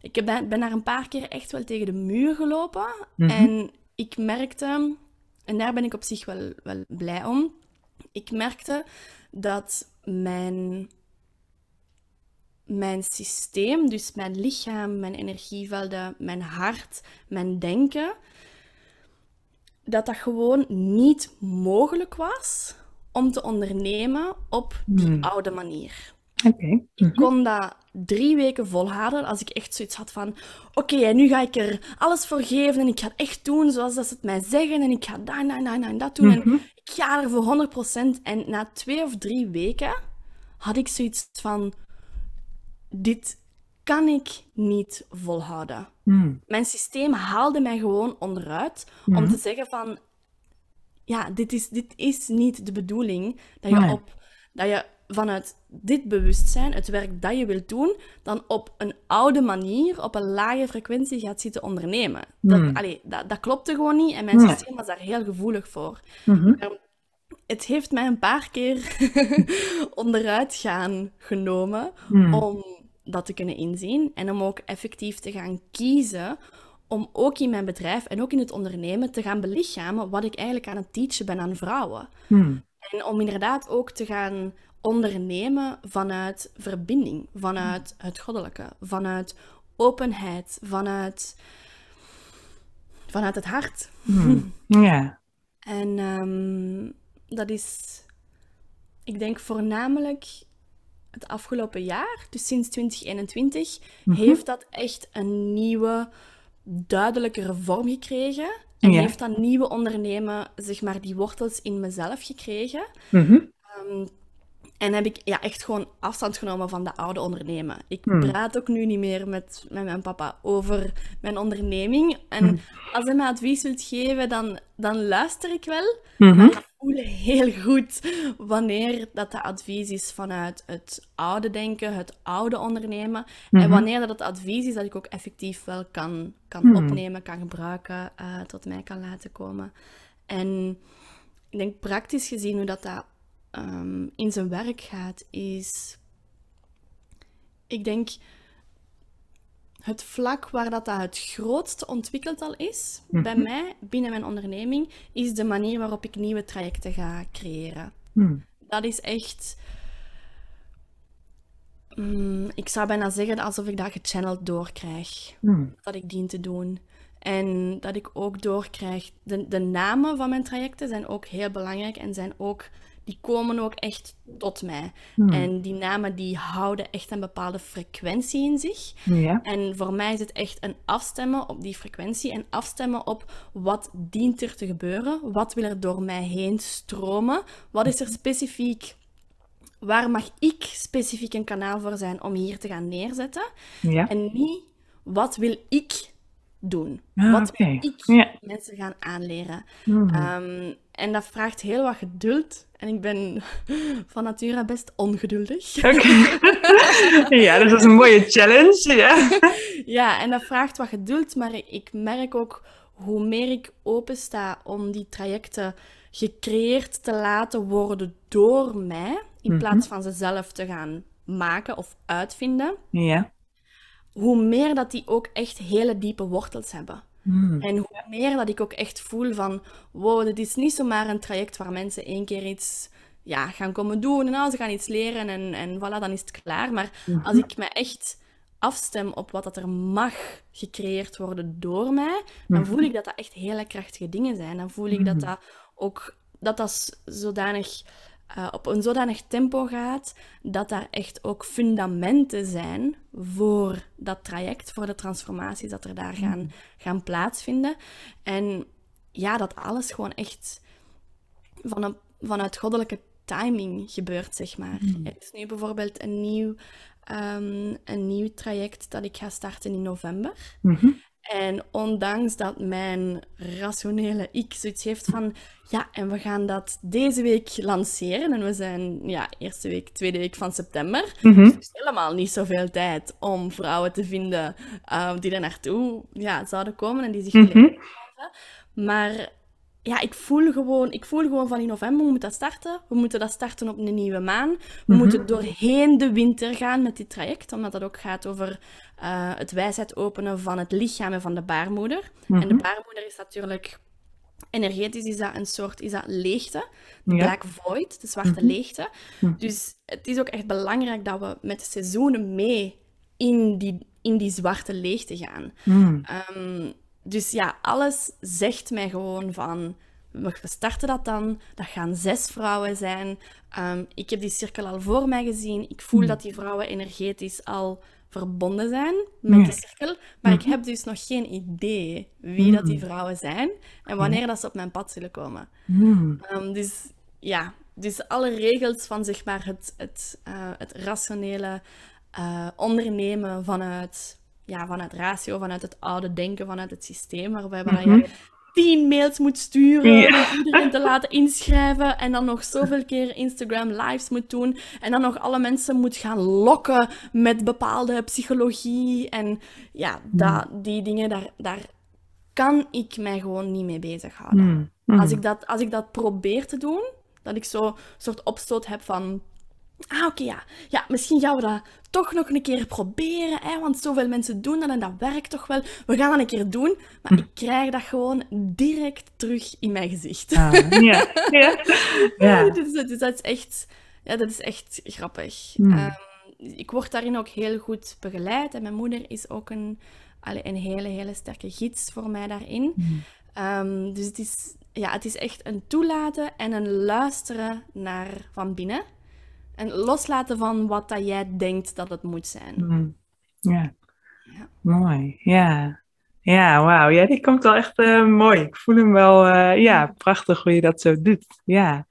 Ik heb- ben, daar een paar keer echt wel tegen de muur gelopen. Mhm. En ik merkte, en daar ben ik op zich wel, wel blij om. Ik merkte dat mijn, mijn systeem, dus mijn lichaam, mijn energievelden, mijn hart, mijn denken, dat dat gewoon niet mogelijk was om te ondernemen op die Hmm. oude manier. Oké. Ik Mhm. kon dat drie weken volhouden als ik echt zoiets had van... Oké, nu ga ik er alles voor geven en ik ga het echt doen zoals dat ze het mij zeggen. En ik ga dat en dat en dat en dat doen. Mhm. En ik ga er voor 100%. En na twee of drie weken had ik zoiets van... Dit kan ik niet volhouden. Mm. Mijn systeem haalde mij gewoon onderuit om Mhm. te zeggen van... Ja, dit is, dit is niet de bedoeling dat je, Nee. op, dat je vanuit dit bewustzijn, het werk dat je wilt doen, dan op een oude manier, op een lage frequentie gaat zitten ondernemen. Dat, Hmm. allee, dat, dat klopte gewoon niet en mijn Nee. systeem was daar heel gevoelig voor. Mhm. Het heeft mij een paar keer onderuit gaan genomen Mm. om dat te kunnen inzien en om ook effectief te gaan kiezen om ook in mijn bedrijf en ook in het ondernemen te gaan belichamen wat ik eigenlijk aan het teachen ben aan vrouwen. En om inderdaad ook te gaan ondernemen vanuit verbinding, vanuit het goddelijke, vanuit openheid, vanuit, vanuit het hart. Mm. Ja. En ehm, dat is, ik denk voornamelijk het afgelopen jaar, dus sinds 2021, Mhm. heeft dat echt een nieuwe, duidelijkere vorm gekregen. En Ja. heeft dat nieuwe ondernemen, zeg maar, die wortels in mezelf gekregen. Mhm. Ehm, en heb ik ja, echt gewoon afstand genomen van dat oude ondernemen. Ik Hmm. praat ook nu niet meer met, met mijn papa over mijn onderneming. En Hmm. als hij mij advies wilt geven, dan, dan luister ik wel. Mhm. Maar ik voel heel goed wanneer dat de advies is vanuit het oude denken, het oude ondernemen. En Mhm. wanneer dat het advies is dat ik ook effectief wel kan, kan Hmm. opnemen, kan gebruiken, eh, tot mij kan laten komen. En ik denk praktisch gezien hoe dat, dat ehm, in zijn werk gaat, is... Ik denk het vlak waar dat, dat het grootste ontwikkeld al is, bij Mhm. mij, binnen mijn onderneming, is de manier waarop ik nieuwe trajecten ga creëren. Mm. Dat is echt... mm, ik zou bijna zeggen alsof ik dat gechanneld doorkrijg Mm. wat ik dien te doen. En dat ik ook doorkrijg. De, de namen van mijn trajecten zijn ook heel belangrijk en zijn ook, die komen ook echt tot mij. Mm. En die namen die houden echt een bepaalde frequentie in zich. Ja. En voor mij is het echt een afstemmen op die frequentie en afstemmen op wat dient er te gebeuren, wat wil er door mij heen stromen, wat is er specifiek, waar mag ik specifiek een kanaal voor zijn om hier te gaan neerzetten. Ja. En niet wat wil ik doen? Ah, wat wil ik Ja. mensen gaan aanleren? Mm. Ehm, En dat vraagt heel wat geduld. En ik ben van nature best ongeduldig. Ja, dus dat is een mooie challenge. Ja. ja, en dat vraagt wat geduld. Maar ik merk ook hoe meer ik opensta om die trajecten gecreëerd te laten worden door mij, in Mhm. plaats van ze zelf te gaan maken of uitvinden, Ja. hoe meer dat die ook echt hele diepe wortels hebben. Hmm. En hoe meer dat ik ook echt voel van, wow, dit is niet zomaar een traject waar mensen één keer iets ja, gaan komen doen en nou, ze gaan iets leren en, en voilà, dan is het klaar. Maar als ik me echt afstem op wat dat er mag gecreëerd worden door mij, dan voel ik dat dat echt hele krachtige dingen zijn. Dan voel ik dat dat ook dat dat zodanig eh, op een zodanig tempo gaat dat daar echt ook fundamenten zijn voor dat traject, voor de transformaties dat er daar gaan, gaan plaatsvinden. En ja, dat alles gewoon echt van een, vanuit goddelijke timing gebeurt, zeg maar. Er is nu bijvoorbeeld een nieuw, ehm, een nieuw traject dat ik ga starten in november. Mhm. En ondanks dat mijn rationele ik zoiets heeft van, ja, en we gaan dat deze week lanceren. En we zijn, ja, eerste week, tweede week van september. Mhm. Dus er is helemaal niet zoveel tijd om vrouwen te vinden eh, die er naartoe ja, zouden komen en die zich willen Mhm. maar ja, ik voel gewoon, ik voel gewoon van in november, we moeten dat starten. We moeten dat starten op een nieuwe maan. We Mhm. moeten doorheen de winter gaan met dit traject, omdat dat ook gaat over eh, het wijsheid openen van het lichaam en van de baarmoeder. En de Mhm. baarmoeder is natuurlijk, energetisch is dat een soort, is dat leegte. De Ja. black void, de zwarte Mhm. leegte. Dus het is ook echt belangrijk dat we met de seizoenen mee in die, in die zwarte leegte gaan. Hmm. Dus ja, alles zegt mij gewoon van, we starten dat dan. Dat gaan zes vrouwen zijn. Ehm, ik heb die cirkel al voor mij gezien. Ik voel Hmm. dat die vrouwen energetisch al verbonden zijn met de cirkel. Maar ik Mhm. heb dus nog geen idee wie dat die Hmm. vrouwen zijn en wanneer dat ze op mijn pad zullen komen. Ehm, dus ja, dus alle regels van zeg maar het, het, eh, het rationele eh, ondernemen vanuit, ja, vanuit ratio, vanuit het oude denken, vanuit het systeem, waarbij waar Mhm. je tien mails moet sturen Ja. om iedereen te laten inschrijven en dan nog zoveel keer Instagram lives moet doen en dan nog alle mensen moet gaan lokken met bepaalde psychologie en ja, dat, die dingen, daar, daar kan ik mij gewoon niet mee bezighouden. Hmm. Hmm. Als ik, dat, als ik dat probeer te doen, dat ik zo een soort opstoot heb van... Ah, oké, ja. Ja, misschien gaan we dat toch nog een keer proberen, hè, want zoveel mensen doen dat en dat werkt toch wel. We gaan dat een keer doen, maar Hm. ik krijg dat gewoon direct terug in mijn gezicht. Ah, ja. Ja. Ja. dus, dus dat is echt, ja, dat is echt grappig. Hmm. Ehm, ik word daarin ook heel goed begeleid en mijn moeder is ook een, een hele, hele sterke gids voor mij daarin. Hmm. Ehm, dus het is, ja, het is echt een toelaten en een luisteren naar van binnen. En loslaten van wat dat jij denkt dat het moet zijn. Hmm. Ja. Ja. Mooi. Ja. Ja, wauw. Ja, die komt wel echt eh, mooi. Ik voel hem wel, eh, ja, prachtig hoe je dat zo doet. Ja.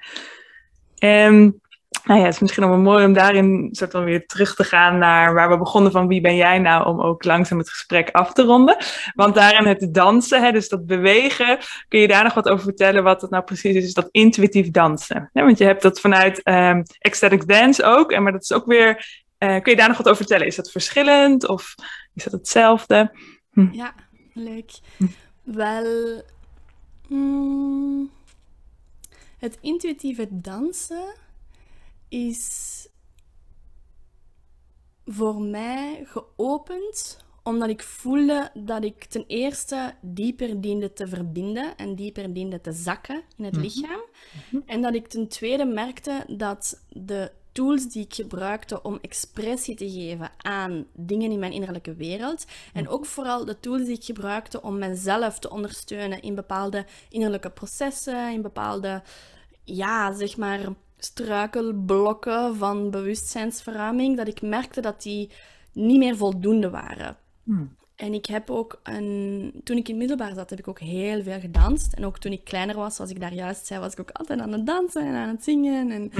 En nou ja, het is misschien wel mooi om daarin soort van weer terug te gaan naar waar we begonnen van wie ben jij nou, om ook langzaam het gesprek af te ronden. Want daarin het dansen, hè, dus dat bewegen, kun je daar nog wat over vertellen wat het nou precies is, dat intuïtief dansen. Ja, want je hebt dat vanuit ehm ecstatic dance ook, en maar dat is ook weer, eh, kun je daar nog wat over vertellen? Is dat verschillend of is dat hetzelfde? Ja, leuk. Hm. Wel, mm, het intuïtieve dansen is voor mij geopend omdat ik voelde dat ik ten eerste dieper diende te verbinden en dieper diende te zakken in het Mhm. lichaam. Mhm. En dat ik ten tweede merkte dat de tools die ik gebruikte om expressie te geven aan dingen in mijn innerlijke wereld, en ook vooral de tools die ik gebruikte om mezelf te ondersteunen in bepaalde innerlijke processen, in bepaalde, ja, zeg maar, struikelblokken van bewustzijnsverruiming, dat ik merkte dat die niet meer voldoende waren. Hmm. En ik heb ook een... Toen ik in middelbaar zat, heb ik ook heel veel gedanst. En ook toen ik kleiner was, zoals ik daar juist zei, was ik ook altijd aan het dansen en aan het zingen. En,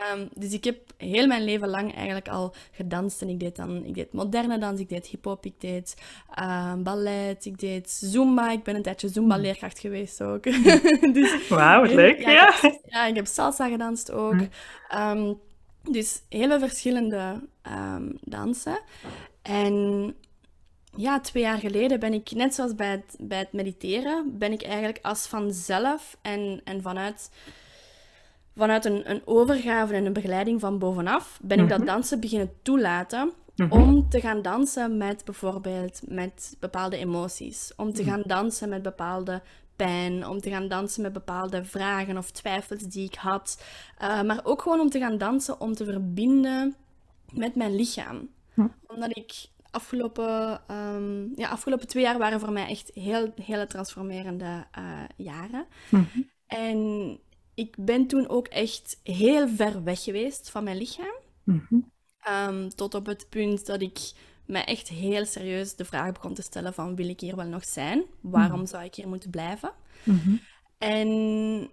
ehm, dus ik heb heel mijn leven lang eigenlijk al gedanst. En ik deed dan... Ik deed moderne dans, ik deed hip-hop, ik deed ehm, ballet, ik deed zumba. Ik ben een tijdje zumba-leerkracht geweest ook. dus, Wauw, wat leuk. Ja, ja. Ik heb, ja, ik heb salsa gedanst ook. Ehm, dus hele verschillende dansen. En ja, twee jaar geleden ben ik, net zoals bij het, bij het mediteren, ben ik eigenlijk als vanzelf en, en vanuit, vanuit een, een overgave en een begeleiding van bovenaf, ben ik dat mhm. dansen beginnen toelaten mhm. om te gaan dansen met bijvoorbeeld met bepaalde emoties. Om te mhm. gaan dansen met bepaalde pijn, om te gaan dansen met bepaalde vragen of twijfels die ik had. Uh, maar ook gewoon om te gaan dansen om te verbinden met mijn lichaam. Omdat ik afgelopen, um, ja, afgelopen twee jaar waren voor mij echt heel, hele transformerende uh, jaren. Mhm. En ik ben toen ook echt heel ver weg geweest van mijn lichaam. Mhm. um, tot op het punt dat ik me echt heel serieus de vraag begon te stellen van wil ik hier wel nog zijn? Waarom mhm. zou ik hier moeten blijven? En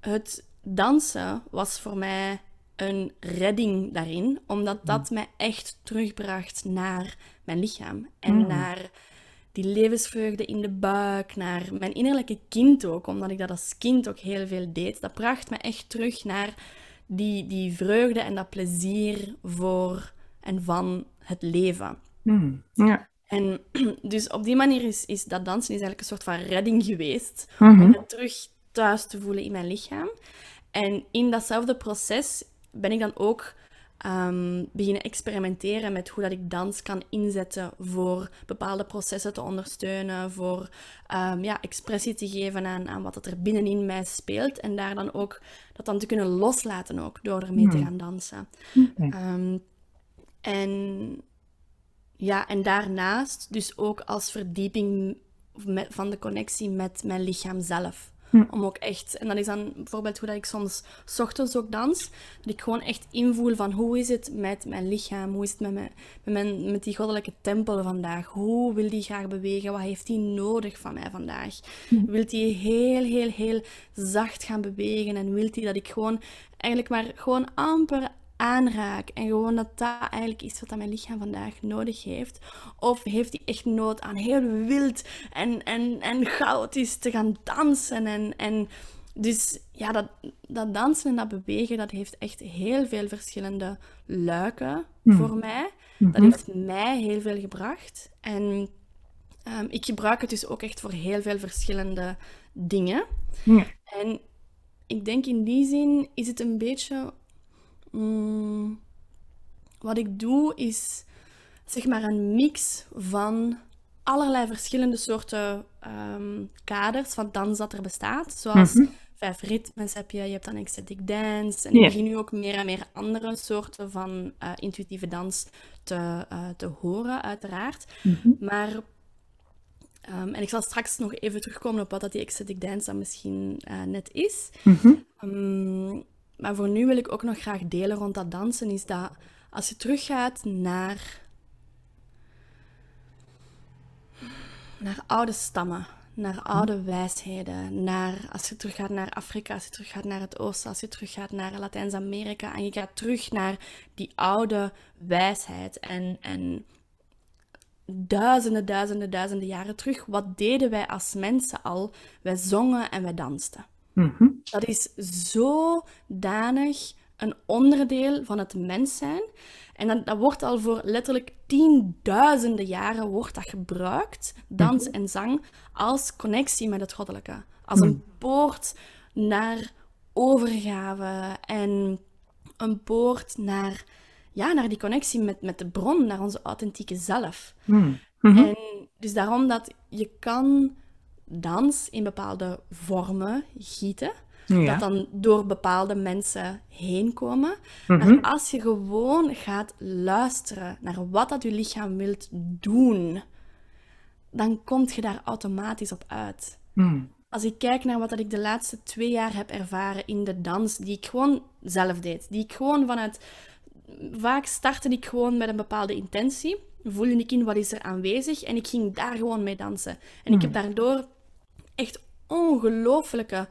het dansen was voor mij een redding daarin, omdat dat mm. mij echt terugbracht naar mijn lichaam en mm. naar die levensvreugde in de buik, naar mijn innerlijke kind ook, omdat ik dat als kind ook heel veel deed. Dat bracht me echt terug naar die, die vreugde en dat plezier voor en van het leven. Mm. Ja. En dus op die manier is, is dat dansen is eigenlijk een soort van redding geweest, om me mhm. terug thuis te voelen in mijn lichaam. En in datzelfde proces ben ik dan ook um, beginnen experimenteren met hoe dat ik dans kan inzetten voor bepaalde processen te ondersteunen, voor um, ja, expressie te geven aan, aan wat er binnenin mij speelt en daar dan ook dat dan te kunnen loslaten ook door ermee te hmm. gaan dansen. Um, en ja, en daarnaast dus ook als verdieping van de connectie met mijn lichaam zelf. Hm. Om ook echt, en dat is dan bijvoorbeeld hoe dat ik soms s ochtends ook dans, dat ik gewoon echt invoel van hoe is het met mijn lichaam, hoe is het met, mijn, met, mijn, met die goddelijke tempel vandaag, hoe wil die graag bewegen, wat heeft die nodig van mij vandaag? Hm. Wilt die heel, heel, heel zacht gaan bewegen en wilt die dat ik gewoon eigenlijk maar gewoon amper aanraak en gewoon dat dat eigenlijk is wat mijn lichaam vandaag nodig heeft? Of heeft hij echt nood aan heel wild en, en, en chaotisch te gaan dansen? En, en dus ja, dat, dat dansen en dat bewegen, dat heeft echt heel veel verschillende luiken hmm. voor mij. Dat mhm. heeft mij heel veel gebracht. En um, ik gebruik het dus ook echt voor heel veel verschillende dingen. En ik denk in die zin is het een beetje Mm, wat ik doe is zeg maar een mix van allerlei verschillende soorten um, kaders van dans dat er bestaat. Zoals mm vijf ritmes heb je, je hebt dan ecstatic dance. En ik begin nu ook meer en meer andere soorten van uh, intuïtieve dans te, uh, te horen, uiteraard. Mhm. Maar Um, en ik zal straks nog even terugkomen op wat dat die ecstatic dance dan misschien uh, net is. Mm maar voor nu wil ik ook nog graag delen rond dat dansen, is dat als je teruggaat naar, naar oude stammen, naar oude wijsheden, naar, als je teruggaat naar Afrika, als je teruggaat naar het oosten, als je teruggaat naar Latijns-Amerika en je gaat terug naar die oude wijsheid en, en duizenden, duizenden, duizenden jaren terug, wat deden wij als mensen al? Wij zongen en wij dansten. Mhm. Dat is zodanig een onderdeel van het mens zijn. En dat, dat, wordt al voor letterlijk tienduizenden jaren wordt dat gebruikt, dans mhm. en zang, als connectie met het goddelijke. Als een mhm. poort naar overgave en een poort naar, ja, naar die connectie met, met de bron, naar onze authentieke zelf. En dus daarom dat je kan dans in bepaalde vormen gieten. Dat dan door bepaalde mensen heen komen. Maar mhm. als je gewoon gaat luisteren naar wat dat je lichaam wilt doen, dan kom je daar automatisch op uit. Mhm. Als ik kijk naar wat dat ik de laatste twee jaar heb ervaren in de dans, die ik gewoon zelf deed, die ik gewoon vanuit... Vaak startte ik gewoon met een bepaalde intentie voelde ik in wat is er aanwezig en ik ging daar gewoon mee dansen. En ik heb daardoor echt ongelooflijke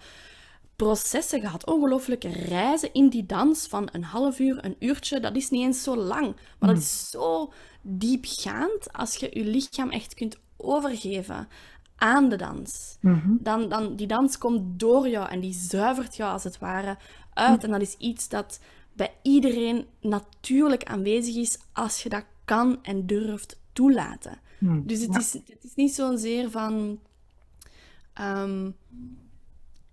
processen gehad, ongelooflijke reizen in die dans van een half uur, een uurtje. Dat is niet eens zo lang, maar dat is zo diepgaand als je je lichaam echt kunt overgeven aan de dans. dan, dan, die dans komt door jou en die zuivert jou als het ware uit. En dat is iets dat bij iedereen natuurlijk aanwezig is als je dat kan en durft toelaten. Dus het, is, het is niet zozeer van... ehm,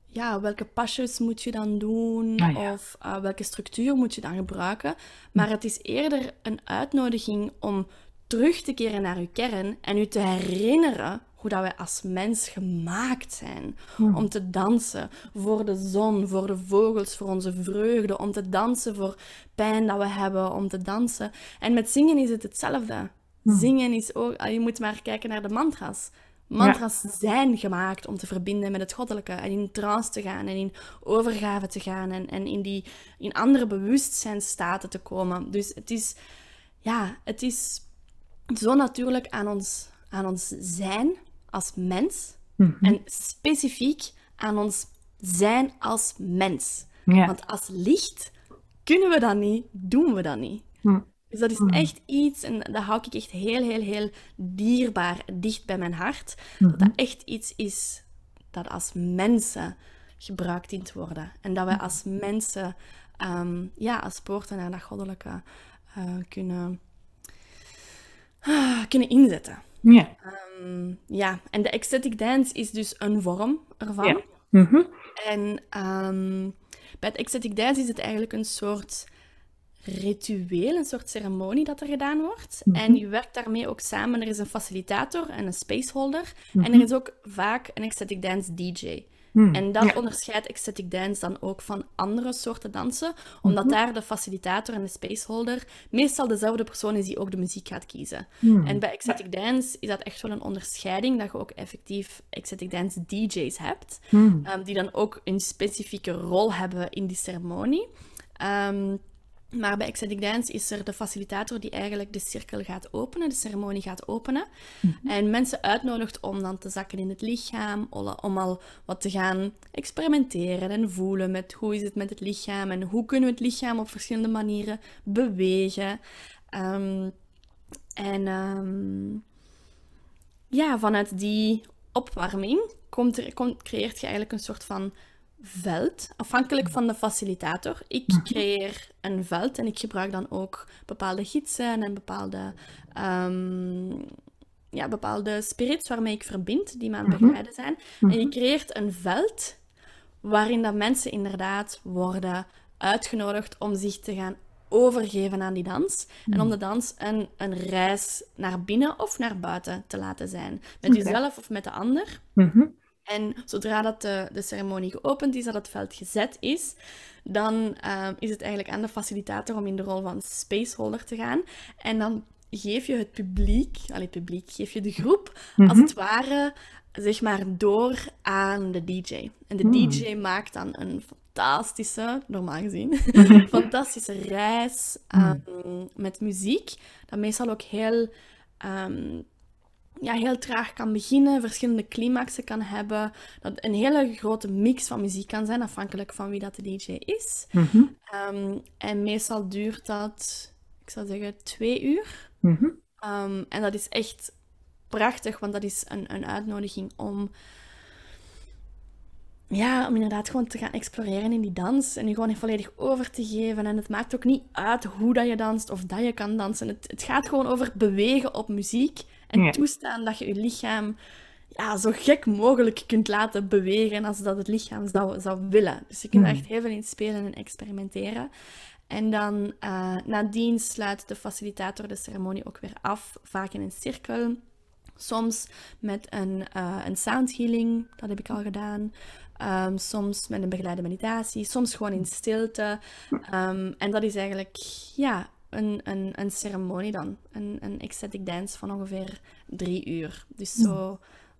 ja, welke pasjes moet je dan doen Ah, ja. of eh, welke structuur moet je dan gebruiken. Maar het is eerder een uitnodiging om terug te keren naar je kern en je te herinneren hoe dat wij als mens gemaakt zijn. Om te dansen voor de zon, voor de vogels, voor onze vreugde. Om te dansen voor pijn dat we hebben, om te dansen. En met zingen is het hetzelfde. Zingen is ook... ah, Je moet maar kijken naar de mantras. Mantras zijn gemaakt om te verbinden met het goddelijke en in trance te gaan en in overgave te gaan en, en in, die, in andere bewustzijnstaten te komen. Dus het is, ja, het is zo natuurlijk aan ons, aan ons zijn als mens en specifiek aan ons zijn als mens. Ja. Want als licht kunnen we dat niet, doen we dat niet. Dus dat is echt iets, en dat hou ik echt heel, heel, heel dierbaar dicht bij mijn hart. Dat dat echt iets is dat als mensen gebruikt dient te worden. En dat wij als mensen, ehm, ja, als poorten naar dat goddelijke eh, kunnen, ah, kunnen inzetten. Ja. Ehm, ja, en de ecstatic dance is dus een vorm ervan. Ja. Mhm. En ehm, bij het ecstatic dance is het eigenlijk een soort ritueel, een soort ceremonie dat er gedaan wordt. En je werkt daarmee ook samen. Er is een facilitator en een spaceholder. En er is ook vaak een ecstatic dance DJ. En dat onderscheidt ecstatic dance dan ook van andere soorten dansen, omdat daar de facilitator en de spaceholder meestal dezelfde persoon is die ook de muziek gaat kiezen. En bij ecstatic dance is dat echt wel een onderscheiding, dat je ook effectief ecstatic dance DJ's hebt, ehm, die dan ook een specifieke rol hebben in die ceremonie. Ehm, maar bij Ecstatic Dance is er de facilitator die eigenlijk de cirkel gaat openen, de ceremonie gaat openen. En mensen uitnodigt om dan te zakken in het lichaam, om om al wat te gaan experimenteren en voelen met hoe is het met het lichaam en hoe kunnen we het lichaam op verschillende manieren bewegen. Ehm, en ehm, ja, vanuit die opwarming komt er, komt, creëert je eigenlijk een soort van veld, afhankelijk van de facilitator. Ik creëer een veld en ik gebruik dan ook bepaalde gidsen en bepaalde, ehm, ja, bepaalde spirits waarmee ik verbind, die me aan het begeleiden zijn. En je creëert een veld waarin dat mensen inderdaad worden uitgenodigd om zich te gaan overgeven aan die dans. En om de dans een, een reis naar binnen of naar buiten te laten zijn. Met jezelf of met de ander. Mhm. En zodra dat de, de ceremonie geopend is, dat het veld gezet is, dan eh, is het eigenlijk aan de facilitator om in de rol van spaceholder te gaan. En dan geef je het publiek, allee, publiek, geef je de groep, als het ware, zeg maar, door aan de DJ. En de DJ maakt dan een fantastische, normaal gezien, fantastische reis ehm, met muziek, dat meestal ook heel... ehm, ja, heel traag kan beginnen, verschillende climaxen kan hebben. Dat een hele grote mix van muziek kan zijn, afhankelijk van wie dat de DJ is. Mhm. Ehm, en meestal duurt dat, ik zou zeggen, twee uur. Mhm. Ehm, en dat is echt prachtig, want dat is een, een uitnodiging om, ja, om inderdaad gewoon te gaan exploreren in die dans en je gewoon volledig over te geven. En het maakt ook niet uit hoe dat je danst of dat je kan dansen. Het, het gaat gewoon over bewegen op muziek en Ja. toestaan dat je je lichaam ja, zo gek mogelijk kunt laten bewegen als dat het lichaam zou, zou willen. Dus je kunt er echt heel veel in spelen en experimenteren. En dan eh, nadien sluit de facilitator de ceremonie ook weer af, vaak in een cirkel. Soms met een, eh, een sound healing, dat heb ik al gedaan. Ehm, soms met een begeleide meditatie, soms gewoon in stilte. Ehm, en dat is eigenlijk ja, een, een, een ceremonie dan. Een, een ecstatic dance van ongeveer drie uur. Dus zo,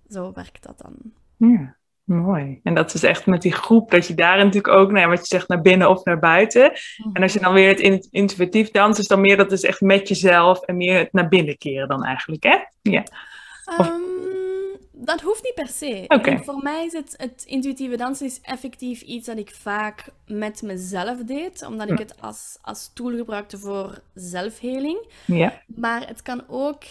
zo werkt dat dan. Ja. Mooi. En dat is echt met die groep, dat je daar natuurlijk ook, nou ja, wat je zegt, naar binnen of naar buiten. En als je dan weer het intuïtief dansen, is dan meer dat is echt met jezelf en meer het naar binnen keren dan eigenlijk, hè? Ja. Ehm, dat hoeft niet per se. Okay. Voor mij is het, het intuïtieve dansen is effectief iets dat ik vaak met mezelf deed, omdat ik het als, als tool gebruikte voor zelfheling. Ja. Maar het kan ook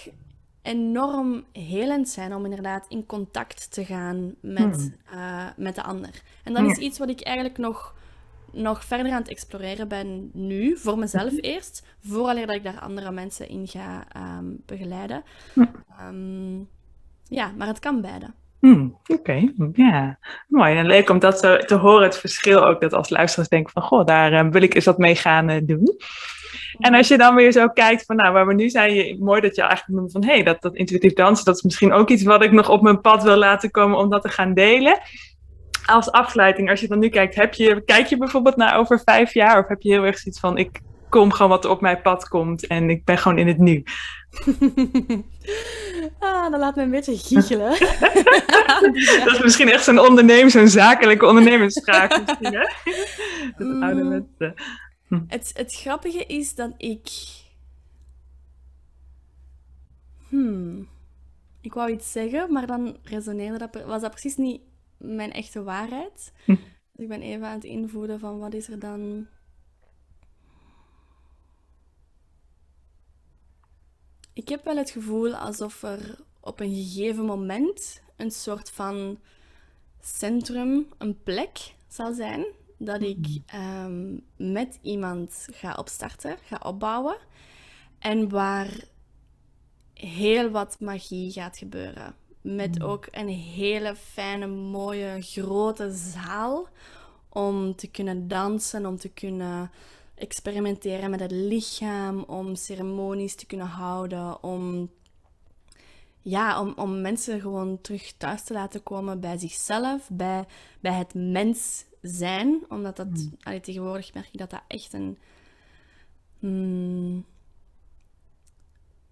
enorm helend zijn om inderdaad in contact te gaan met, hmm. eh, met de ander. En dat is iets wat ik eigenlijk nog, nog verder aan het exploreren ben nu, voor mezelf eerst, vooraleer dat ik daar andere mensen in ga ehm, begeleiden. Um, ja, maar het kan beide. Hmm, Oké, ja. Mooi. En leuk om dat te, te, horen, het verschil ook, dat als luisteraars denken van, goh, daar uh, wil ik eens wat mee gaan uh, doen. En als je dan weer zo kijkt van, nou, waar we nu zijn, je, mooi dat je eigenlijk noemt van, hé, hey, dat, dat intuïtief dansen, dat is misschien ook iets wat ik nog op mijn pad wil laten komen om dat te gaan delen. Als afsluiting, als je dan nu kijkt, heb je, kijk je bijvoorbeeld naar over vijf jaar of heb je heel erg zoiets van, ik kom gewoon wat er op mijn pad komt en ik ben gewoon in het nu? ah, dat laat me een beetje giechelen. dat is misschien echt zo'n ondernemer, zo'n zakelijke ondernemersvraag misschien, hè? Mm. oude hm. Het, het grappige is dat ik... Hmm. Ik wou iets zeggen, maar dan resoneerde dat... Was dat precies niet mijn echte waarheid? Hm. Dus ik ben even aan het invoeren van wat is er dan Ik heb wel het gevoel alsof er op een gegeven moment een soort van centrum, een plek zal zijn dat ik mhm. ehm, met iemand ga opstarten, ga opbouwen. En waar heel wat magie gaat gebeuren. Met mhm. ook een hele fijne, mooie, grote zaal om te kunnen dansen, om te kunnen experimenteren met het lichaam, om ceremonies te kunnen houden, om, ja, om, om mensen gewoon terug thuis te laten komen bij zichzelf, bij, bij het mens zijn. Omdat dat, mm. tegenwoordig merk ik dat dat echt een, mm,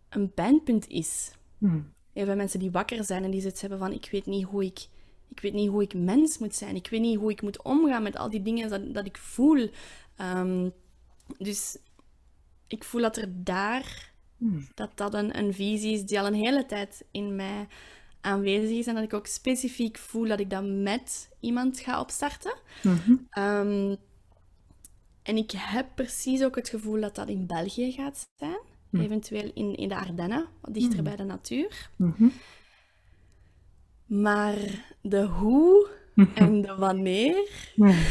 een pijnpunt is. Mm. Even mensen die wakker zijn en die zoiets hebben van ik weet niet hoe ik ik weet niet hoe ik mens moet zijn. Ik weet niet hoe ik moet omgaan met al die dingen dat, dat ik voel. Um, dus ik voel dat er daar, hmm. dat dat een, een visie is die al een hele tijd in mij aanwezig is. En dat ik ook specifiek voel dat ik dat met iemand ga opstarten. Mhm. Ehm, en ik heb precies ook het gevoel dat dat in België gaat zijn. Hmm. Eventueel in, in de Ardennen, wat dichter hmm. bij de natuur. Mhm. Maar de hoe en de wanneer,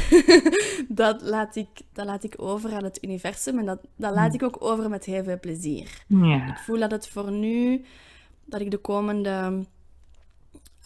dat, laat ik, dat laat ik over aan het universum. En dat, dat laat ik ook over met heel veel plezier. Ja. Ik voel dat het voor nu, dat ik de komende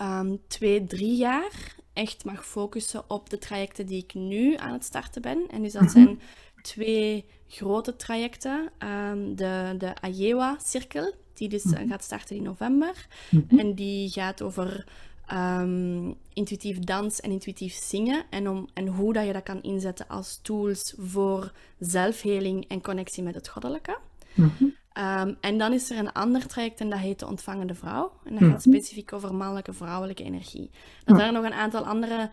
um, twee, drie jaar echt mag focussen op de trajecten die ik nu aan het starten ben. En dus dat mhm. zijn twee grote trajecten. Um, de, de Ayewa-cirkel, die dus mhm. gaat starten in november. Mhm. En die gaat over um, intuïtief dans en intuïtief zingen. En, om, en hoe dat je dat kan inzetten als tools voor zelfheling en connectie met het goddelijke. Mhm. Ehm, en dan is er een ander traject en dat heet de ontvangende vrouw. En dat gaat mhm. specifiek over mannelijke, vrouwelijke energie. Dan zijn er nog een aantal andere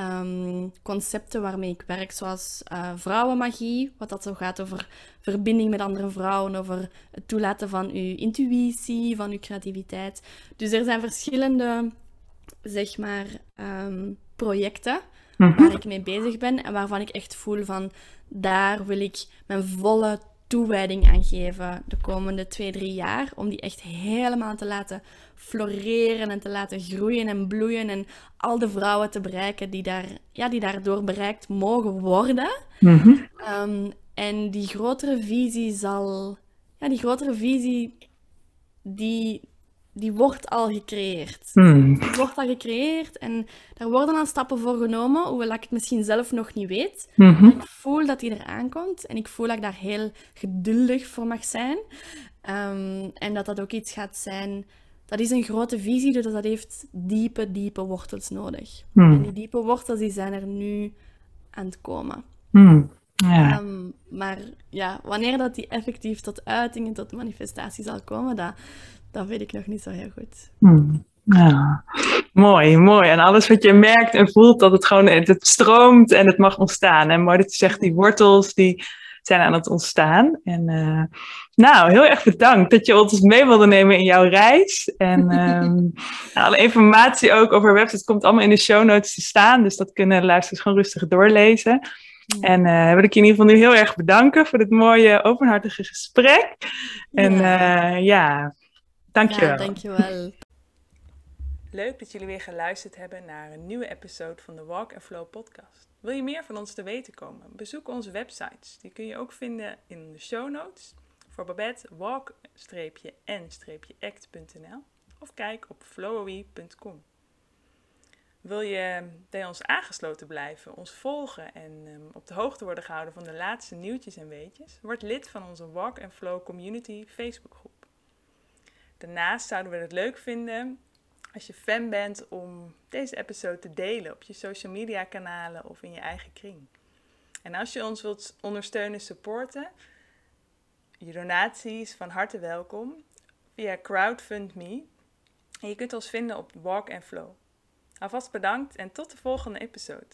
um, concepten waarmee ik werk, zoals uh, vrouwenmagie, wat dat zo gaat over verbinding met andere vrouwen, over het toelaten van uw intuïtie, van uw creativiteit. Dus er zijn verschillende zeg maar, ehm, projecten mhm. waar ik mee bezig ben en waarvan ik echt voel van daar wil ik mijn volle toewijding aan geven de komende twee, drie jaar. Om die echt helemaal te laten floreren en te laten groeien en bloeien. En al de vrouwen te bereiken die, daar, ja, die daardoor bereikt mogen worden. Mhm. Ehm, en die grotere visie zal... Ja, die grotere visie, die, die wordt al gecreëerd. Hmm. Die wordt al gecreëerd en daar worden al stappen voor genomen, hoewel ik het misschien zelf nog niet weet. Mhm. Ik voel dat die er aankomt en ik voel dat ik daar heel geduldig voor mag zijn. Ehm, en dat dat ook iets gaat zijn... Dat is een grote visie, dus dat heeft diepe, diepe wortels nodig. Hmm. En die diepe wortels die zijn er nu aan het komen. Hmm. Ja. Ehm, maar ja, wanneer dat die effectief tot uiting en tot manifestatie zal komen, dat, dat weet ik nog niet zo heel goed. Hmm. Ja, mooi, mooi. En alles wat je merkt en voelt, dat het gewoon het stroomt en het mag ontstaan. En mooi dat je zegt, die wortels die zijn aan het ontstaan. En uh, nou, heel erg bedankt dat je ons mee wilde nemen in jouw reis. En um, alle informatie ook over website komt allemaal in de show notes te staan. Dus dat kunnen luisteraars gewoon rustig doorlezen. En uh, wil ik je in ieder geval nu heel erg bedanken voor dit mooie, openhartige gesprek. En uh, ja, dankjewel. Ja, dankjewel. Leuk dat jullie weer geluisterd hebben naar een nieuwe episode van de Walk and Flow podcast. Wil je meer van ons te weten komen? Bezoek onze websites. Die kun je ook vinden in de show notes. Voor Babette walk-n-act.nl of kijk op flowy.com. Wil je bij ons aangesloten blijven, ons volgen en um, op de hoogte worden gehouden van de laatste nieuwtjes en weetjes? Word lid van onze Walk and Flow Community Facebookgroep. Daarnaast zouden we het leuk vinden als je fan bent om deze episode te delen op je social media kanalen of in je eigen kring. En als je ons wilt ondersteunen, supporten, je donatie is van harte welkom via CrowdFundMe. En je kunt ons vinden op Walk and Flow. Alvast bedankt en tot de volgende episode.